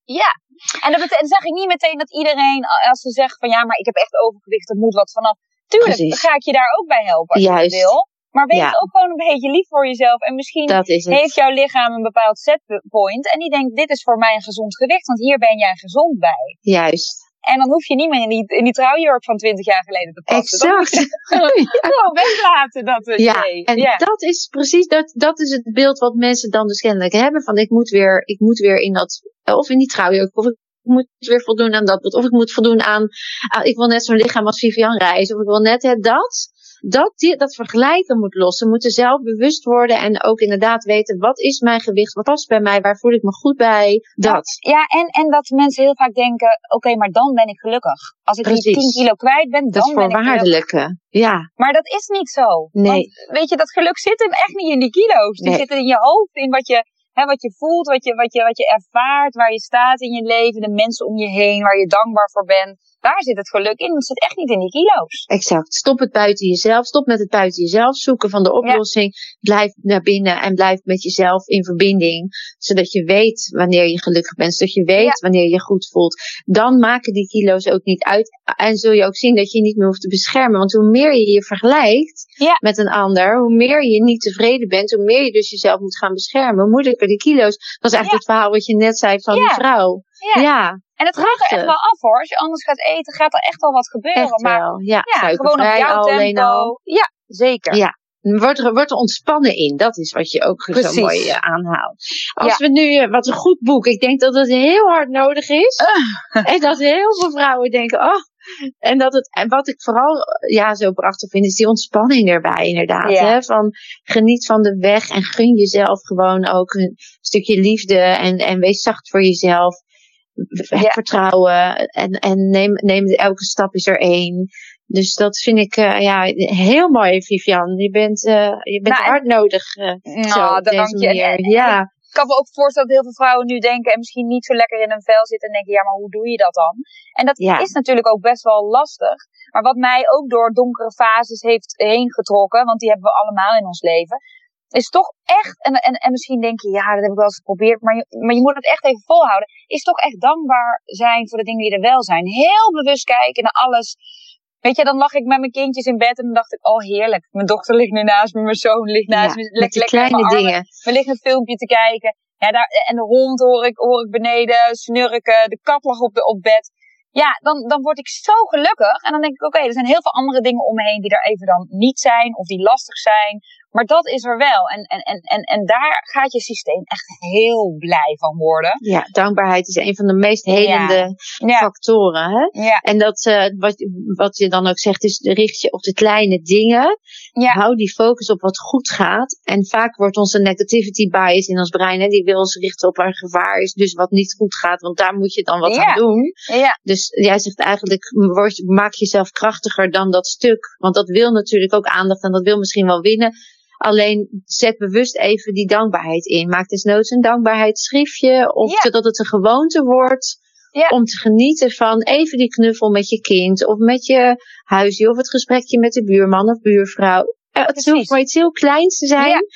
S2: En dat betekent, zeg ik niet meteen dat iedereen, als ze zegt van ja, maar ik heb echt overgewicht, er moet wat vanaf. Tuurlijk,
S1: Precies.
S2: ga ik je daar ook bij helpen als
S1: Juist.
S2: je wil. Maar wees
S1: Ja.
S2: ook gewoon een beetje lief voor jezelf. En misschien
S1: het.
S2: heeft jouw lichaam een bepaald setpoint. En die denkt, dit is voor mij een gezond gewicht, want hier ben jij gezond bij.
S1: Juist.
S2: En dan hoef je niet meer in die, in die trouwjurk van 20 jaar geleden te passen.
S1: Exact.
S2: gewoon weglaten dat uh,
S1: Ja, en
S2: ja.
S1: dat is precies, dat, dat is het beeld wat mensen dan dus kennelijk hebben. Van ik moet weer, ik moet weer in dat, of in die trouwjurk, of ik moet weer voldoen aan dat, of ik moet voldoen aan, ah, ik wil net zo'n lichaam als Vivian Reis, of ik wil net het dat. Dat, die, dat vergelijken moet los. Ze moeten zelf bewust worden en ook inderdaad weten, wat is mijn gewicht, wat past bij mij, waar voel ik me goed bij, dat.
S2: Ja, en, en dat mensen heel vaak denken, oké, maar dan ben ik gelukkig. Als ik die
S1: Precies.
S2: 10 kilo kwijt ben,
S1: Dat
S2: dan ben ik gelukkig.
S1: voorwaardelijke. Ja,
S2: Maar dat is niet zo.
S1: Nee.
S2: Want, weet je, dat geluk zit hem echt niet in die kilo's. Die
S1: Nee.
S2: zit in je hoofd, in wat je, hè, wat je voelt, wat je, wat, je, wat je ervaart, waar je staat in je leven, de mensen om je heen, waar je dankbaar voor bent. Daar zit het geluk in. Het zit echt niet in die kilo's.
S1: Exact. Stop het buiten jezelf. Stop met het buiten jezelf zoeken van de oplossing. Blijf naar binnen en blijf met jezelf in verbinding. Zodat je weet wanneer je gelukkig bent. Zodat je weet
S2: Ja.
S1: wanneer je goed voelt. Dan maken die kilo's ook niet uit. En zul je ook zien dat je je niet meer hoeft te beschermen. Want hoe meer je je vergelijkt
S2: Ja.
S1: met een ander. Hoe meer je niet tevreden bent. Hoe meer je dus jezelf moet gaan beschermen. Hoe moeilijker die kilo's. Dat is eigenlijk het verhaal wat je net zei van die vrouw.
S2: Ja.
S1: Ja,
S2: En het gaat er echt wel af hoor. Als je anders gaat eten, gaat er echt wel wat gebeuren.
S1: echt
S2: maar
S1: wel. Ja,
S2: ja, gewoon op jouw tempo.
S1: al.
S2: Ja, zeker.
S1: Ja. Wordt er, wordt er ontspannen in. Dat is wat je ook zo mooi uh, aanhaalt. Als we nu, uh, wat een goed boek. Ik denk dat het heel hard nodig is. en dat heel veel vrouwen denken, oh. En dat het, en wat ik vooral ja, zo prachtig vind, is die ontspanning erbij, inderdaad. Hè? Van geniet van de weg en gun jezelf gewoon ook een stukje liefde en, en wees zacht voor jezelf. Heb vertrouwen en, en neem, neem elke stap is er één. Dus dat vind ik uh, ja, heel mooi, Vivian. Je bent, uh, je bent nou, hard nodig. Uh,
S2: nou, zo, dank je. En,
S1: ja.
S2: Ik kan me ook voorstellen dat heel veel vrouwen nu denken en misschien niet zo lekker in hun vel zitten en denken, ja, maar hoe doe je dat dan? En dat ja. is natuurlijk ook best wel lastig. Maar wat mij ook door donkere fases heeft heen getrokken, want die hebben we allemaal in ons leven, is toch echt, en, en, en misschien denk je, ja, dat heb ik wel eens geprobeerd, maar je, maar je moet het echt even volhouden, is toch echt dankbaar zijn voor de dingen die er wel zijn. Heel bewust kijken naar alles Weet je, dan lag ik met mijn kindjes in bed en dan dacht ik, oh heerlijk. Mijn dochter ligt nu naast me, mijn zoon ligt naast me.
S1: Lekker, kleine dingen.
S2: We liggen een filmpje te kijken. Ja, daar, en de hond hoor ik, hoor ik beneden snurken. De kat lag op, de, op bed. Ja, dan, dan word ik zo gelukkig. En dan denk ik, oké, er zijn heel veel andere dingen om me heen die er even dan niet zijn. Of die lastig zijn. Maar dat is er wel. En, en, en, en, en daar gaat je systeem echt heel blij van worden.
S1: Ja, dankbaarheid is een van de meest helende factoren. Hè? Ja. En dat, uh, wat, wat je dan ook zegt, is richt je op de kleine dingen. Ja. Hou die focus op wat goed gaat. En vaak wordt onze negativity bias in ons brein, hè, die wil ons richten op waar gevaar is. Dus wat niet goed gaat, want daar moet je dan wat aan doen. Ja. Dus jij zegt eigenlijk, maak jezelf krachtiger dan dat stuk. Want dat wil natuurlijk ook aandacht en dat wil misschien wel winnen. Alleen zet bewust even die dankbaarheid in. Maak desnoods een dankbaarheidsschriftje. Of zodat het een gewoonte wordt. Ja. Om te genieten van even die knuffel met je kind. Of met je huisje. Of het gesprekje met de buurman of buurvrouw. Het hoeft maar iets heel kleins te zijn.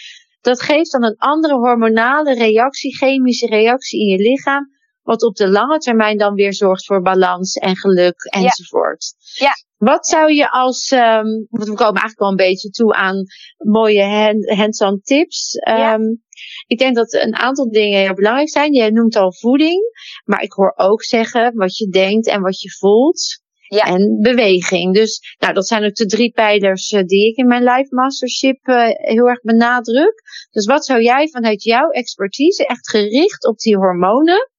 S1: Dat geeft dan een andere hormonale reactie, chemische reactie in je lichaam. Wat op de lange termijn dan weer zorgt voor balans en geluk enzovoort. Ja. Wat zou je als, um, want we komen eigenlijk wel een beetje toe aan mooie hands-on tips. Um, Ik denk dat een aantal dingen heel belangrijk zijn. Je noemt al voeding, maar ik hoor ook zeggen wat je denkt en wat je voelt. Ja. En beweging. Dus nou, dat zijn ook de drie pijlers uh, die ik in mijn life mastership uh, heel erg benadruk. Dus wat zou jij vanuit jouw expertise echt gericht op die hormonen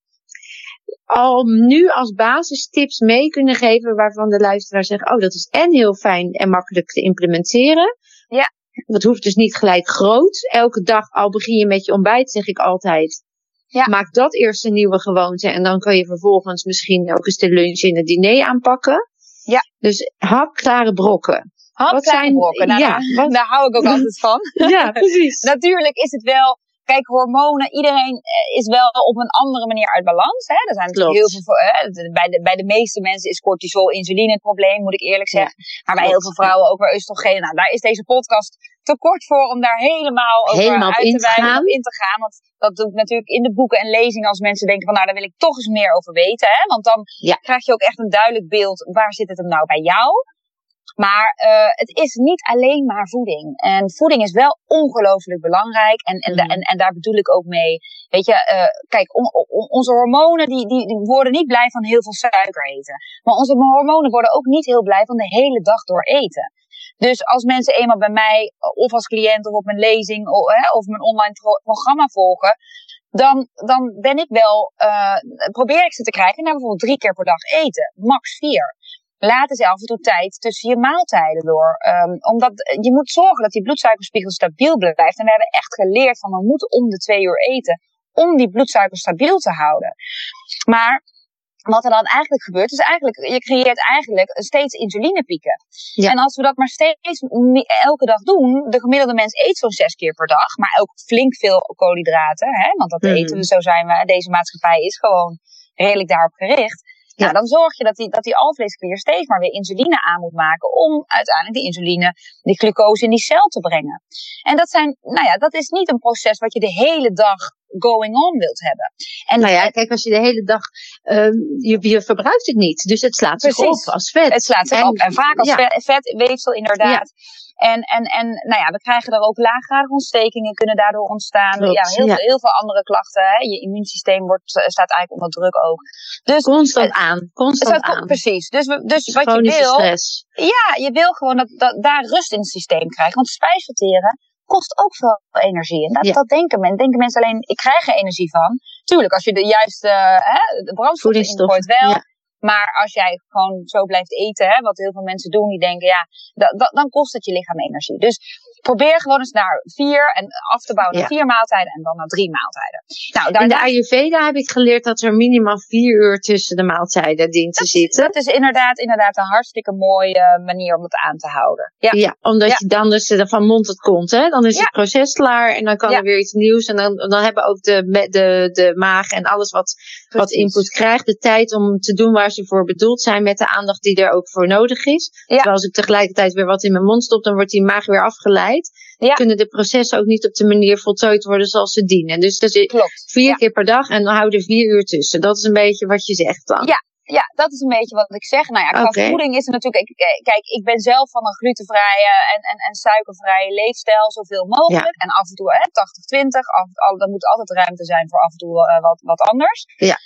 S1: al nu als basistips mee kunnen geven waarvan de luisteraar zegt, oh dat is en heel fijn en makkelijk te implementeren. Ja. Dat hoeft dus niet gelijk groot. Elke dag al begin je met je ontbijt, zeg ik altijd. Ja. Maak dat eerst een nieuwe gewoonte en dan kan je vervolgens misschien ook eens de lunch en het diner aanpakken. Ja. Dus hapklare brokken.
S2: Hapklare brokken, nou, ja, daar, daar hou ik ook altijd van.
S1: ja, precies.
S2: Natuurlijk is het wel Kijk, hormonen, iedereen eh, is wel op een andere manier uit balans. Hè? Er zijn natuurlijk heel veel, hè? Bij, de, bij de meeste mensen is cortisol, insuline het probleem, moet ik eerlijk zeggen. maar bij heel veel vrouwen ook weer oestrogenen. Nou, daar is deze podcast te kort voor om daar helemaal over
S1: helemaal
S2: uit te
S1: wijden,
S2: op in te gaan. Want dat doe ik natuurlijk in de boeken en lezingen als mensen denken van nou, daar wil ik toch eens meer over weten. Hè? Want dan krijg je ook echt een duidelijk beeld, waar zit het hem nou bij jou? Maar uh, het is niet alleen maar voeding. En voeding is wel ongelooflijk belangrijk. En, en, mm. en, en daar bedoel ik ook mee. Weet je, uh, kijk, on, on, onze hormonen die, die, die, worden niet blij van heel veel suiker eten. Maar onze hormonen worden ook niet heel blij van de hele dag door eten. Dus als mensen eenmaal bij mij, of als cliënt, of op mijn lezing, of, hè, of mijn online pro programma volgen, dan, dan ben ik wel, uh, probeer ik ze te krijgen naar bijvoorbeeld drie keer per dag eten. Max vier. Laat eens af en toe tijd tussen je maaltijden door. Um, omdat je moet zorgen dat die bloedsuikerspiegel stabiel blijft. En we hebben echt geleerd van we moeten om de twee uur eten. Om die bloedsuiker stabiel te houden. Maar wat er dan eigenlijk gebeurt, is eigenlijk, je creëert eigenlijk steeds insulinepieken. Ja. En als we dat maar steeds elke dag doen, de gemiddelde mens eet zo'n zes keer per dag, maar ook flink veel koolhydraten, hè, want dat mm. eten we, zo zijn we, deze maatschappij is gewoon redelijk daarop gericht. Ja. Nou, dan zorg je dat die, dat die alvleesklier steeds maar weer insuline aan moet maken om uiteindelijk die insuline, die glucose in die cel te brengen. En dat zijn, nou ja, dat is niet een proces wat je de hele dag going on wilt hebben.
S1: En nou ja, kijk, als je de hele dag, uh, je, je verbruikt het niet. Dus het slaat zich op als vet.
S2: Het slaat zich op. En vaak als ja. vet, weefsel inderdaad. En, en, en nou ja, we krijgen er ook laaggradige ontstekingen kunnen daardoor ontstaan. ja, heel, Veel, heel veel andere klachten. Hè. Je immuunsysteem wordt, eh, staat eigenlijk onder druk ook.
S1: Dus, constant aan. Constant aan.
S2: Precies. Dus, dus wat je wil.
S1: Stress.
S2: Ja, je wil gewoon dat, dat daar rust in het systeem krijgen. Want spijsverteren kost ook veel energie. En dat, dat denken, men, denken mensen alleen, ik krijg er energie van. Tuurlijk, als je de juiste hè, de brandstof ingooit wel. Maar als jij gewoon zo blijft eten, hè, wat heel veel mensen doen, die denken, ja, dan kost het je lichaam energie. Dus probeer gewoon eens naar vier en af te bouwen naar vier maaltijden en dan naar drie maaltijden.
S1: Nou, daarna... In de Ayurveda heb ik geleerd dat er minimaal vier uur tussen de maaltijden dient te zitten.
S2: Dat is inderdaad, inderdaad een hartstikke mooie manier om het aan te houden.
S1: Ja, ja omdat je dan dus van mond tot komt, hè? Dan is het proces klaar en dan kan er weer iets nieuws. En dan, dan hebben ook de, de, de maag en alles wat, wat input krijgt de tijd om te doen waar ze voor bedoeld zijn met de aandacht die er ook voor nodig is. Terwijl als ik tegelijkertijd weer wat in mijn mond stop, dan wordt die maag weer afgeleid ja. kunnen de processen ook niet op de manier voltooid worden zoals ze dienen. Dus dat is Klopt. vier keer per dag en dan houden er vier uur tussen. Dat is een beetje wat je zegt dan.
S2: Ja, ja, dat is een beetje wat ik zeg. Nou ja, qua voeding is er natuurlijk. Kijk, ik ben zelf van een glutenvrije en, en, en suikervrije leefstijl zoveel mogelijk. En af en toe 80-20. Dan moet altijd ruimte zijn voor af en toe uh, wat, wat anders.
S1: Ja.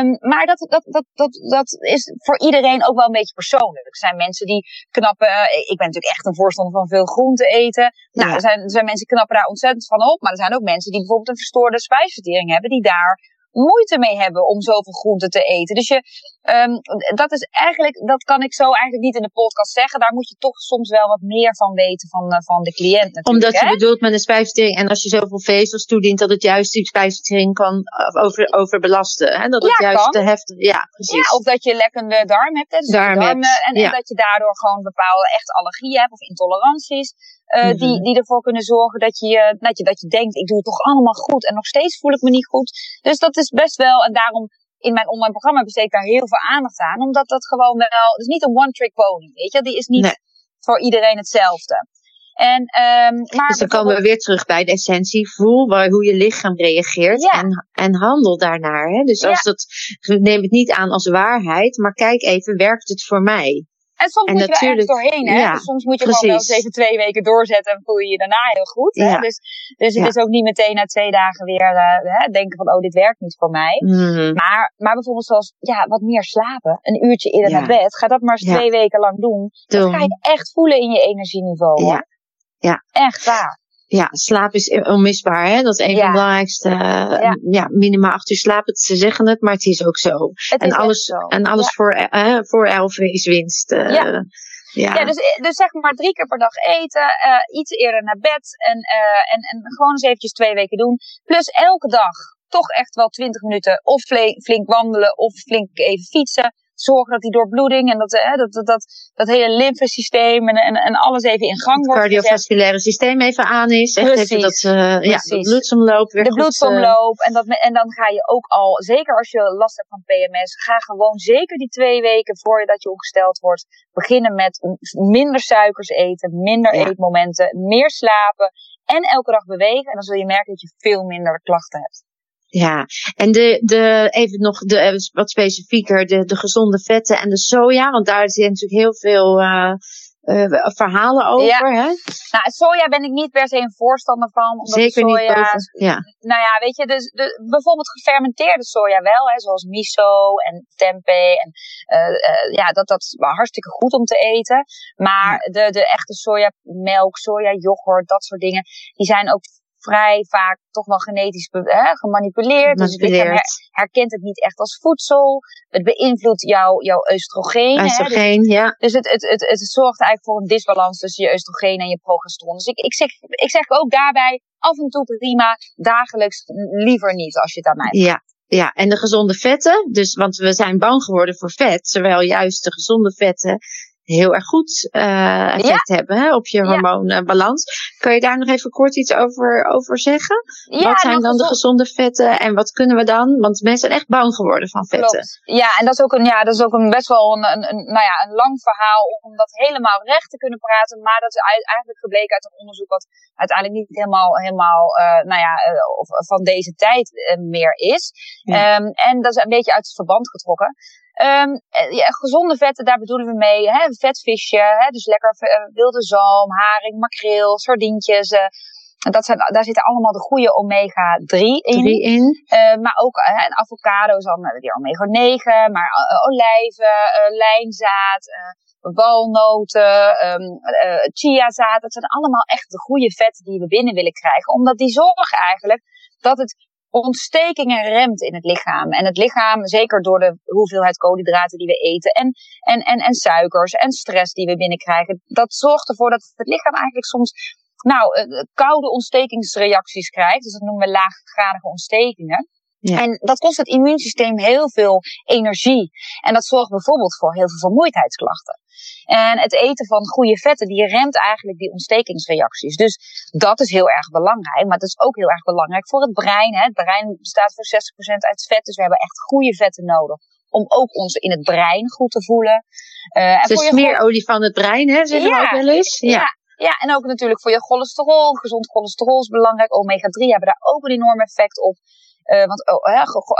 S2: Um, maar dat, dat, dat, dat, dat is voor iedereen ook wel een beetje persoonlijk. Er zijn mensen die knappen. Uh, ik ben natuurlijk echt een voorstander van veel groente eten. Nou, er, zijn, er zijn mensen die knappen daar ontzettend van op. Maar er zijn ook mensen die bijvoorbeeld een verstoorde spijsvertering hebben. Die daar moeite mee hebben om zoveel groenten te eten. Dus je, um, dat is eigenlijk, dat kan ik zo eigenlijk niet in de podcast zeggen. Daar moet je toch soms wel wat meer van weten van, uh, van de cliënt natuurlijk.
S1: Omdat je bedoelt met een spijsvertering en als je zoveel vezels toedient, dat het juist die spijsvertering kan uh, over, overbelasten. Hè? Dat het ja, juist te heftig, ja precies.
S2: Ja, of dat je lekkende darm hebt. Hè? Dus darm hebt, en, ja. en, dat je daardoor gewoon bepaalde echt allergieën hebt of intoleranties. Uh, die, mhm. die ervoor kunnen zorgen dat je, dat, je, dat je denkt, ik doe het toch allemaal goed en nog steeds voel ik me niet goed. Dus dat is best wel, en daarom in mijn online programma besteed ik daar heel veel aandacht aan. Omdat dat gewoon wel, het is niet een one-trick pony, weet je. Die is niet voor iedereen hetzelfde. En, um, maar
S1: dus dan komen we weer terug bij de essentie. Voel waar, hoe je lichaam reageert ja. en, en handel daarnaar. Hè? Dus als dat, neem het niet aan als waarheid, maar kijk even, werkt het voor mij?
S2: En soms moet je er ergens doorheen, hè? Ja, dus soms moet je precies. gewoon wel eens even twee weken doorzetten en voel je je daarna heel goed. Hè? Ja. Dus, dus het is ook niet meteen na twee dagen weer uh, hè, denken van, oh, dit werkt niet voor mij. Mm. Maar, maar bijvoorbeeld zoals, ja, wat meer slapen. Een uurtje eerder naar bed. Ga dat maar eens twee weken lang doen. doen. Dan ga je echt voelen in je energieniveau. Ja.
S1: Ja.
S2: Echt waar
S1: ja, slaap is onmisbaar. Hè? Dat is een van de belangrijkste. Uh, ja. minimaal acht uur slapen. Ze zeggen het, maar het is ook zo. en, alles, zo. en alles voor, uh, voor elf is winst. Uh,
S2: ja. Ja. ja, dus, dus zeg maar drie keer per dag eten, uh, iets eerder naar bed en, uh, en, en gewoon eens eventjes twee weken doen. Plus elke dag toch echt wel twintig minuten of flink wandelen of flink even fietsen zorgen dat die doorbloeding en dat, hè, dat, dat, dat, dat hele lymfesysteem en, en, en alles even in gang wordt.
S1: Het cardiovasculaire systeem even aan is. Echt Precies. Even dat, uh, ja, de bloedsomloop weer
S2: De bloedsomloop. Uh... En, dat, en dan ga je ook al, zeker als je last hebt van PMS, ga gewoon zeker die twee weken voordat je ongesteld wordt, beginnen met minder suikers eten, minder eetmomenten, meer slapen en elke dag bewegen. En dan zul je merken dat je veel minder klachten hebt.
S1: Ja, en de, de, even nog de, eh, wat specifieker, de, de gezonde vetten en de soja, want daar zijn natuurlijk heel veel uh, uh, verhalen over. Ja. Hè?
S2: Nou, soja ben ik niet per se een voorstander van. Omdat
S1: Zeker
S2: soja,
S1: niet ja.
S2: Nou ja, weet je, dus de, bijvoorbeeld gefermenteerde soja wel, hè, zoals miso en tempeh. En, uh, ja, dat, dat is hartstikke goed om te eten. Maar ja. de, de echte sojamelk, soja yoghurt, dat soort dingen, die zijn ook vrij vaak toch wel genetisch hè, gemanipuleerd. Dus het lichaam herkent het niet echt als voedsel. Het beïnvloedt jouw jouw oestrogeen.
S1: Oestrogeen,
S2: dus,
S1: ja.
S2: Dus het, het, het, het zorgt eigenlijk voor een disbalans tussen je oestrogeen en je progesteron. Dus ik, ik, zeg, ik zeg ook daarbij af en toe prima, dagelijks liever niet als je het aan mij.
S1: Ja. Ja, en de gezonde vetten, dus, want we zijn bang geworden voor vet, terwijl juist de gezonde vetten heel erg goed uh, effect hebben hè, op je hormoonbalans. Kan je daar nog even kort iets over, over zeggen? Ja, wat zijn dan de gezonde vetten en wat kunnen we dan? Want mensen zijn echt bang geworden van vetten. Klopt.
S2: Ja, en dat is ook, een, ja, dat is ook een best wel een, een, een, nou ja, een lang verhaal om dat helemaal recht te kunnen praten. Maar dat is eigenlijk gebleken uit een onderzoek wat uiteindelijk niet helemaal, helemaal uh, nou ja, uh, van deze tijd meer is. Um, en dat is een beetje uit het verband getrokken. Um, ja, gezonde vetten, daar bedoelen we mee. Hè? Vetvisje, hè? dus lekker wilde zalm, haring, makreel, sardientjes. Uh, dat zijn, daar zitten allemaal de goede omega-3 in.
S1: 3 in.
S2: Uh, maar ook uh, en avocado's, dan hebben die omega-9, maar olijven, lijnzaad, walnoten, um, chiazaad. Dat zijn allemaal echt de goede vetten die we binnen willen krijgen. Omdat die zorgen eigenlijk dat het ontstekingen remt in het lichaam. En het lichaam, zeker door de hoeveelheid koolhydraten die we eten en, en, en, en suikers en stress die we binnenkrijgen, dat zorgt ervoor dat het lichaam eigenlijk soms nou, uh, koude ontstekingsreacties krijgt. Dus dat noemen we laaggradige ontstekingen. Ja. En dat kost het immuunsysteem heel veel energie. En dat zorgt bijvoorbeeld voor heel veel vermoeidheidsklachten. En het eten van goede vetten, die remt eigenlijk die ontstekingsreacties. Dus dat is heel erg belangrijk. Maar het is ook heel erg belangrijk voor het brein. Hè. Het brein bestaat voor 60% uit vet. Dus we hebben echt goede vetten nodig. Om ook ons in het brein goed te voelen.
S1: Uh, de smeerolie van het brein, hè, zeggen ja, we ook wel eens.
S2: Ja. ja. Ja, en ook natuurlijk voor je cholesterol. Gezond cholesterol is belangrijk. Omega-3 hebben daar ook een enorm effect op. Uh, want oh,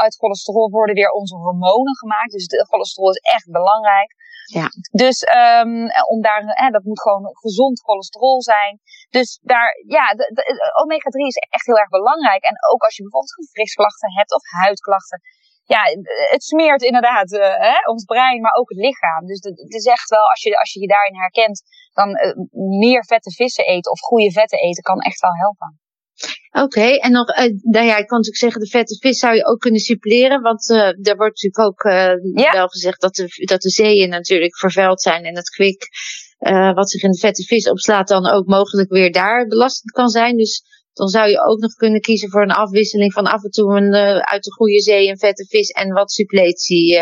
S2: uit cholesterol worden weer onze hormonen gemaakt. Dus de cholesterol is echt belangrijk. Ja. Dus um, om daar, hè, dat moet gewoon gezond cholesterol zijn. Dus daar, ja, de, de, omega-3 is echt heel erg belangrijk. En ook als je bijvoorbeeld gewrichtsklachten hebt of huidklachten. Ja, het smeert inderdaad uh, hè, ons brein, maar ook het lichaam. Dus het is echt wel, als je, als je je daarin herkent, dan uh, meer vette vissen eten of goede vetten eten kan echt wel helpen.
S1: Oké, en nog, uh, nou ja, ik kan natuurlijk zeggen, de vette vis zou je ook kunnen suppleren. Want uh, er wordt natuurlijk ook uh, wel gezegd dat de, dat de zeeën natuurlijk vervuild zijn. En het kwik, wat zich in de vette vis opslaat, dan ook mogelijk weer daar belastend kan zijn. Dus dan zou je ook nog kunnen kiezen voor een afwisseling van af en toe een, uit de goede zee een vette vis en wat suppletie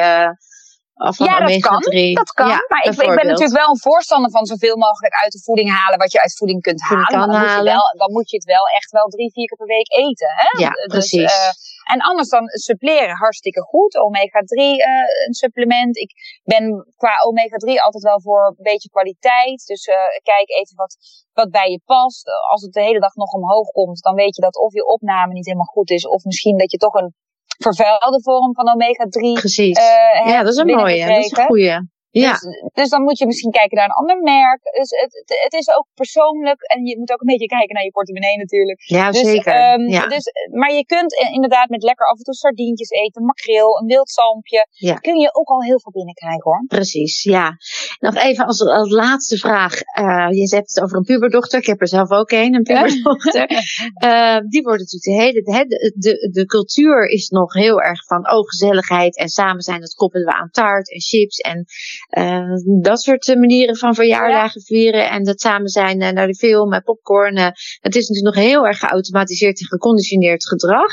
S2: ja, dat kan. Dat kan. maar ik, ik, ben natuurlijk wel een voorstander van zoveel mogelijk uit de voeding halen wat je uit voeding kunt halen. Dan, halen. Moet je wel, dan moet je het wel echt wel drie, vier keer per week eten. Hè?
S1: Ja, dus, precies. Uh,
S2: en anders dan suppleren hartstikke goed. Omega-3 uh, eh, een supplement. Ik ben qua omega-3 altijd wel voor een beetje kwaliteit. Dus uh, kijk even wat, wat bij je past. Als het de hele dag nog omhoog komt, dan weet je dat of je opname niet helemaal goed is. Of misschien dat je toch een vervuilde vorm van omega-3.
S1: Precies. Uh, ja, dat is een mooie. Dat is een goeie. Ja.
S2: Dus, dus, dan moet je misschien kijken naar een ander merk. Dus het, het, het, is ook persoonlijk. En je moet ook een beetje kijken naar je portemonnee natuurlijk.
S1: Ja,
S2: dus,
S1: zeker. Um,
S2: ja. Dus, maar je kunt inderdaad met lekker af en toe sardientjes eten, makreel, een wild zalmpje. Ja. Kun je ook al heel veel binnenkrijgen hoor.
S1: Precies, ja. Nog even als, als laatste vraag. Uh, je hebt het over een puberdochter. Ik heb er zelf ook een, een puberdochter. uh, die wordt natuurlijk de hele... De, de, de cultuur is nog heel erg van oh, gezelligheid en samen zijn. Dat koppelen we aan taart en chips en dat soort eh, manieren van verjaardagen vieren en dat samen zijn uh, naar de film en popcorn. het is natuurlijk nog heel erg geautomatiseerd en geconditioneerd gedrag.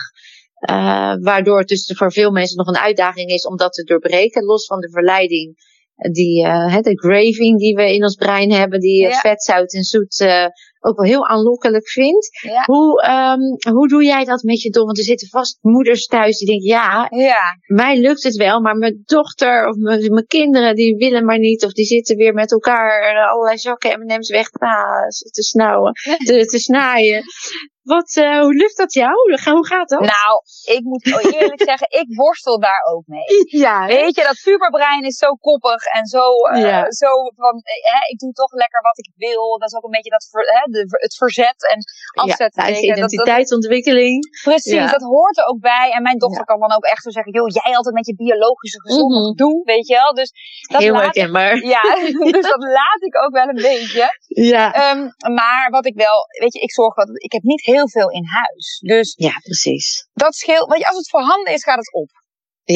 S1: waardoor het dus voor veel mensen nog een uitdaging is om dat te doorbreken, los van de verleiding die, uh, de graving die we in ons brein hebben, die ja. vet, zout en zoet uh, ook wel heel aanlokkelijk vindt. Ja. Hoe, um, hoe doe jij dat met je dochter? Want er zitten vast moeders thuis die denken, ja, ja, mij lukt het wel, maar mijn dochter of mijn, kinderen die willen maar niet. Of die zitten weer met elkaar allerlei zakken M&M's weg te snauwen, te, te snaaien. Wat, uh, hoe lukt dat jou? Hoe gaat dat?
S2: Nou, ik moet eerlijk zeggen, ik worstel daar ook mee.
S1: Ja,
S2: Weet je, dat puberbrein is zo koppig en zo, uh, zo van, uh, ik doe toch lekker wat ik wil. Dat is ook een beetje dat ver, de, het verzet en afzetten.
S1: Ja, nou, identiteitsontwikkeling.
S2: precies, dat hoort er ook bij. En mijn dochter kan dan ook echt zo zeggen, joh, jij altijd met je biologische gezonde mm -hmm. doen, weet je wel. Dus
S1: dat Heel herkenbaar.
S2: Ja, dus dat laat ik ook wel een beetje. Ja. Um, maar wat ik wel, weet je, ik zorg dat, ik heb niet heel heel veel in huis. Dus
S1: ja, precies.
S2: Dat scheelt. Je, als het voorhanden is, gaat het op.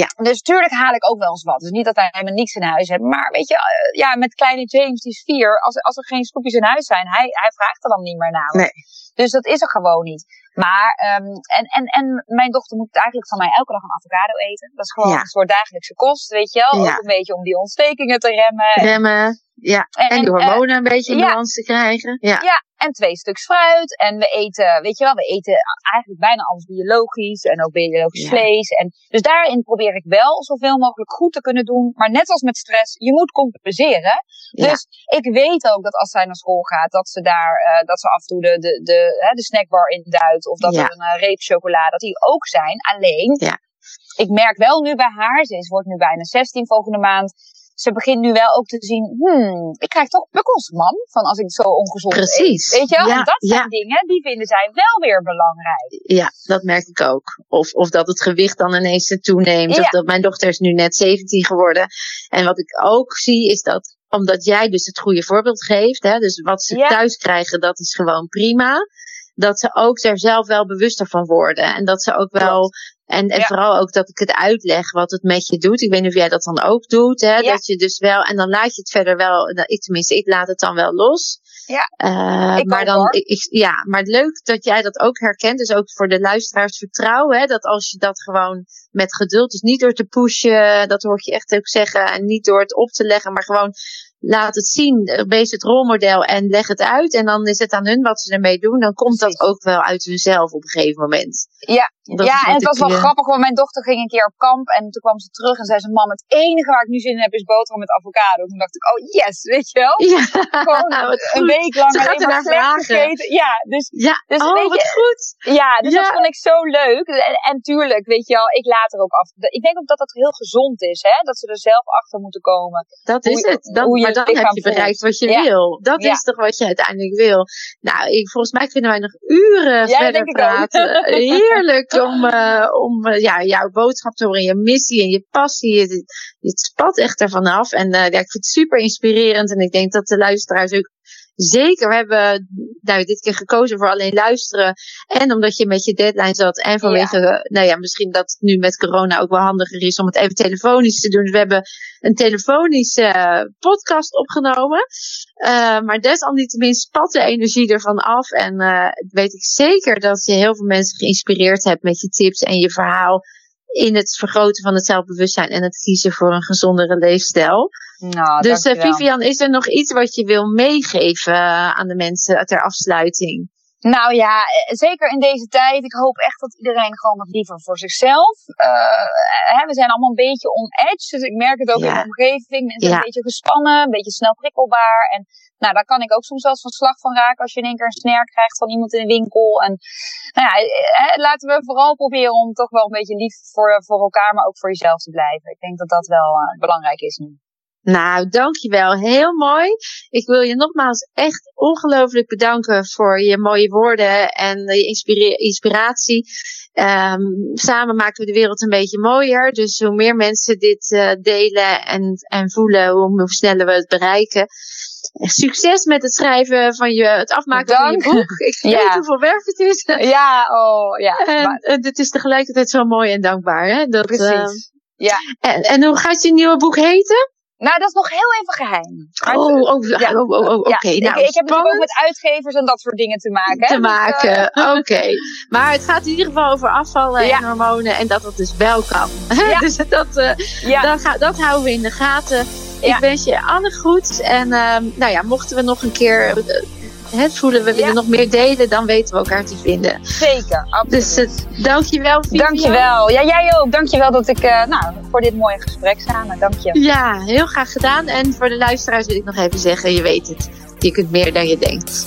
S2: Ja. Dus tuurlijk haal ik ook wel eens wat. Dus niet dat hij helemaal niks in huis heeft. Maar weet je, uh, ja, met kleine James, die is vier. Als, als er geen snoepjes in huis zijn, hij, hij vraagt er dan niet meer naar. Nee. Dus dat is er gewoon niet. Maar, um, en, en, en mijn dochter moet eigenlijk van mij elke dag een avocado eten. Dat is gewoon ja. een soort dagelijkse kost, weet je wel. Ja. Ook een beetje om die ontstekingen te remmen.
S1: Remmen. Ja, en, en de hormonen een beetje in balans te krijgen. Ja.
S2: ja, en twee stuks fruit. En we eten, weet je wel, we eten eigenlijk bijna alles biologisch. En ook biologisch ja. vlees. En dus daarin probeer ik wel zoveel mogelijk goed te kunnen doen. Maar net als met stress, je moet compenseren. Dus ik weet ook dat als zij naar school gaat, dat ze daar, uh, dat ze af en toe de, de, de, de snackbar induidt. Of dat er een uh, reep chocolade, dat die ook zijn. Alleen, ik merk wel nu bij haar, ze is, wordt nu bijna 16 volgende maand ze begint nu wel ook te zien, hmm, ik krijg toch bukkels, man, van als ik zo ongezond
S1: Precies.
S2: Weet je wel? en dat zijn dingen, die vinden zij wel weer belangrijk.
S1: Ja, dat merk ik ook. Of, of dat het gewicht dan ineens toeneemt. Of dat mijn dochter is nu net 17 geworden. En wat ik ook zie, is dat omdat jij dus het goede voorbeeld geeft, hè, dus wat ze thuis krijgen, dat is gewoon prima dat ze ook er zelf wel bewuster van worden. En dat ze ook wel en, en vooral ook dat ik het uitleg wat het met je doet. Ik weet niet of jij dat dan ook doet. Hè? Dat je dus wel, en dan laat je het verder wel, ik tenminste, ik laat het dan wel los.
S2: Ja.
S1: Uh, maar dan, ik, ja, maar leuk dat jij dat ook herkent. Dus ook voor de luisteraars vertrouwen. Hè? Dat als je dat gewoon met geduld, dus niet door te pushen, dat hoor ik je echt ook zeggen. En niet door het op te leggen, maar gewoon laat het zien, wees het rolmodel en leg het uit. En dan is het aan hun wat ze ermee doen. Dan komt dat ook wel uit hunzelf op een gegeven moment.
S2: Ja, ja en het was wel grappig, want mijn dochter ging een keer op kamp en toen kwam ze terug en zei ze, mam, het enige waar ik nu zin in heb is boterham met avocado. Toen dacht ik, oh yes, weet je wel?
S1: Ja,
S2: Gewoon een week lang ze alleen maar slecht gegeten. Ja, dus,
S1: ja.
S2: dus
S1: oh,
S2: weet
S1: je, goed.
S2: Ja, dus dat vond ik zo leuk. En, en tuurlijk, weet je wel, ik laat er ook af. Ik denk ook dat dat heel gezond is, hè? Dat ze er zelf achter moeten komen.
S1: Dat is het. Dat, hoe je maar dan heb je bereikt wat je wil. Dat is toch wat je uiteindelijk wil. Nou, ik, volgens mij kunnen wij nog uren verder praten. Heerlijk om, uh, om uh, ja, jouw boodschap te horen, je missie en je passie. Je, het spat echt ervan af. En uh, ja, ik vind het super inspirerend. En ik denk dat de luisteraars ook Zeker, we hebben nou, dit keer gekozen voor alleen luisteren. En omdat je met je deadline zat. En vanwege, nou ja, misschien dat het nu met corona ook wel handiger is om het even telefonisch te doen. Dus we hebben een telefonische uh, podcast opgenomen. Uh, maar desalniettemin spat de energie ervan af. En uh, weet ik zeker dat je heel veel mensen geïnspireerd hebt met je tips en je verhaal. In het vergroten van het zelfbewustzijn en het kiezen voor een gezondere leefstijl.
S2: Nou,
S1: dus uh, Vivian, is er nog iets wat je wil meegeven uh, aan de mensen ter afsluiting?
S2: Nou ja, eh, zeker in deze tijd. Ik hoop echt dat iedereen gewoon wat liever voor zichzelf. Uh, hè, we zijn allemaal een beetje on edge. Dus ik merk het ook in de omgeving. Mensen zijn een beetje gespannen, een beetje snel prikkelbaar. En nou, daar kan ik ook soms wel van slag van raken als je in één keer een snare krijgt van iemand in de winkel. En nou ja, hè, laten we vooral proberen om toch wel een beetje lief voor, voor elkaar, maar ook voor jezelf te blijven. Ik denk dat dat wel uh, belangrijk is nu.
S1: Nou, dankjewel. Heel mooi. Ik wil je nogmaals echt ongelooflijk bedanken voor je mooie woorden en je inspiratie. Um, samen maken we de wereld een beetje mooier. Dus hoe meer mensen dit uh, delen en, en voelen, hoe, hoe sneller we het bereiken. Succes met het schrijven van je, het afmaken
S2: Dank.
S1: van je boek. Ik weet ja. hoeveel werk het is.
S2: Ja, oh ja.
S1: En het is tegelijkertijd zo mooi en dankbaar. Hè? Dat,
S2: Precies. Uh, ja.
S1: En, en hoe gaat je nieuwe boek heten?
S2: Nou, dat is nog heel even geheim.
S1: oh, oh, ja. oh, oh, oh oké. Okay. Ja, nou,
S2: ik, ik heb natuurlijk ook met uitgevers en dat soort dingen te maken.
S1: Te maken, uh, oké. Okay. Maar het gaat in ieder geval over afvallen ja. en hormonen en dat dat dus wel kan. Dus dat, uh, dat, dat houden we in de gaten. Ik wens je Anne goed. En uh, nou ja, mochten we nog een keer het voelen we willen nog meer delen, dan weten we elkaar te vinden.
S2: Zeker, absoluut.
S1: Dus uh, dankjewel Vivian.
S2: Dankjewel. Ja, jij ook. Dankjewel dat ik, uh, nou, voor dit mooie gesprek samen. Dank je.
S1: Ja, heel graag gedaan. En voor de luisteraars wil ik nog even zeggen, je weet het. Je kunt meer dan je denkt.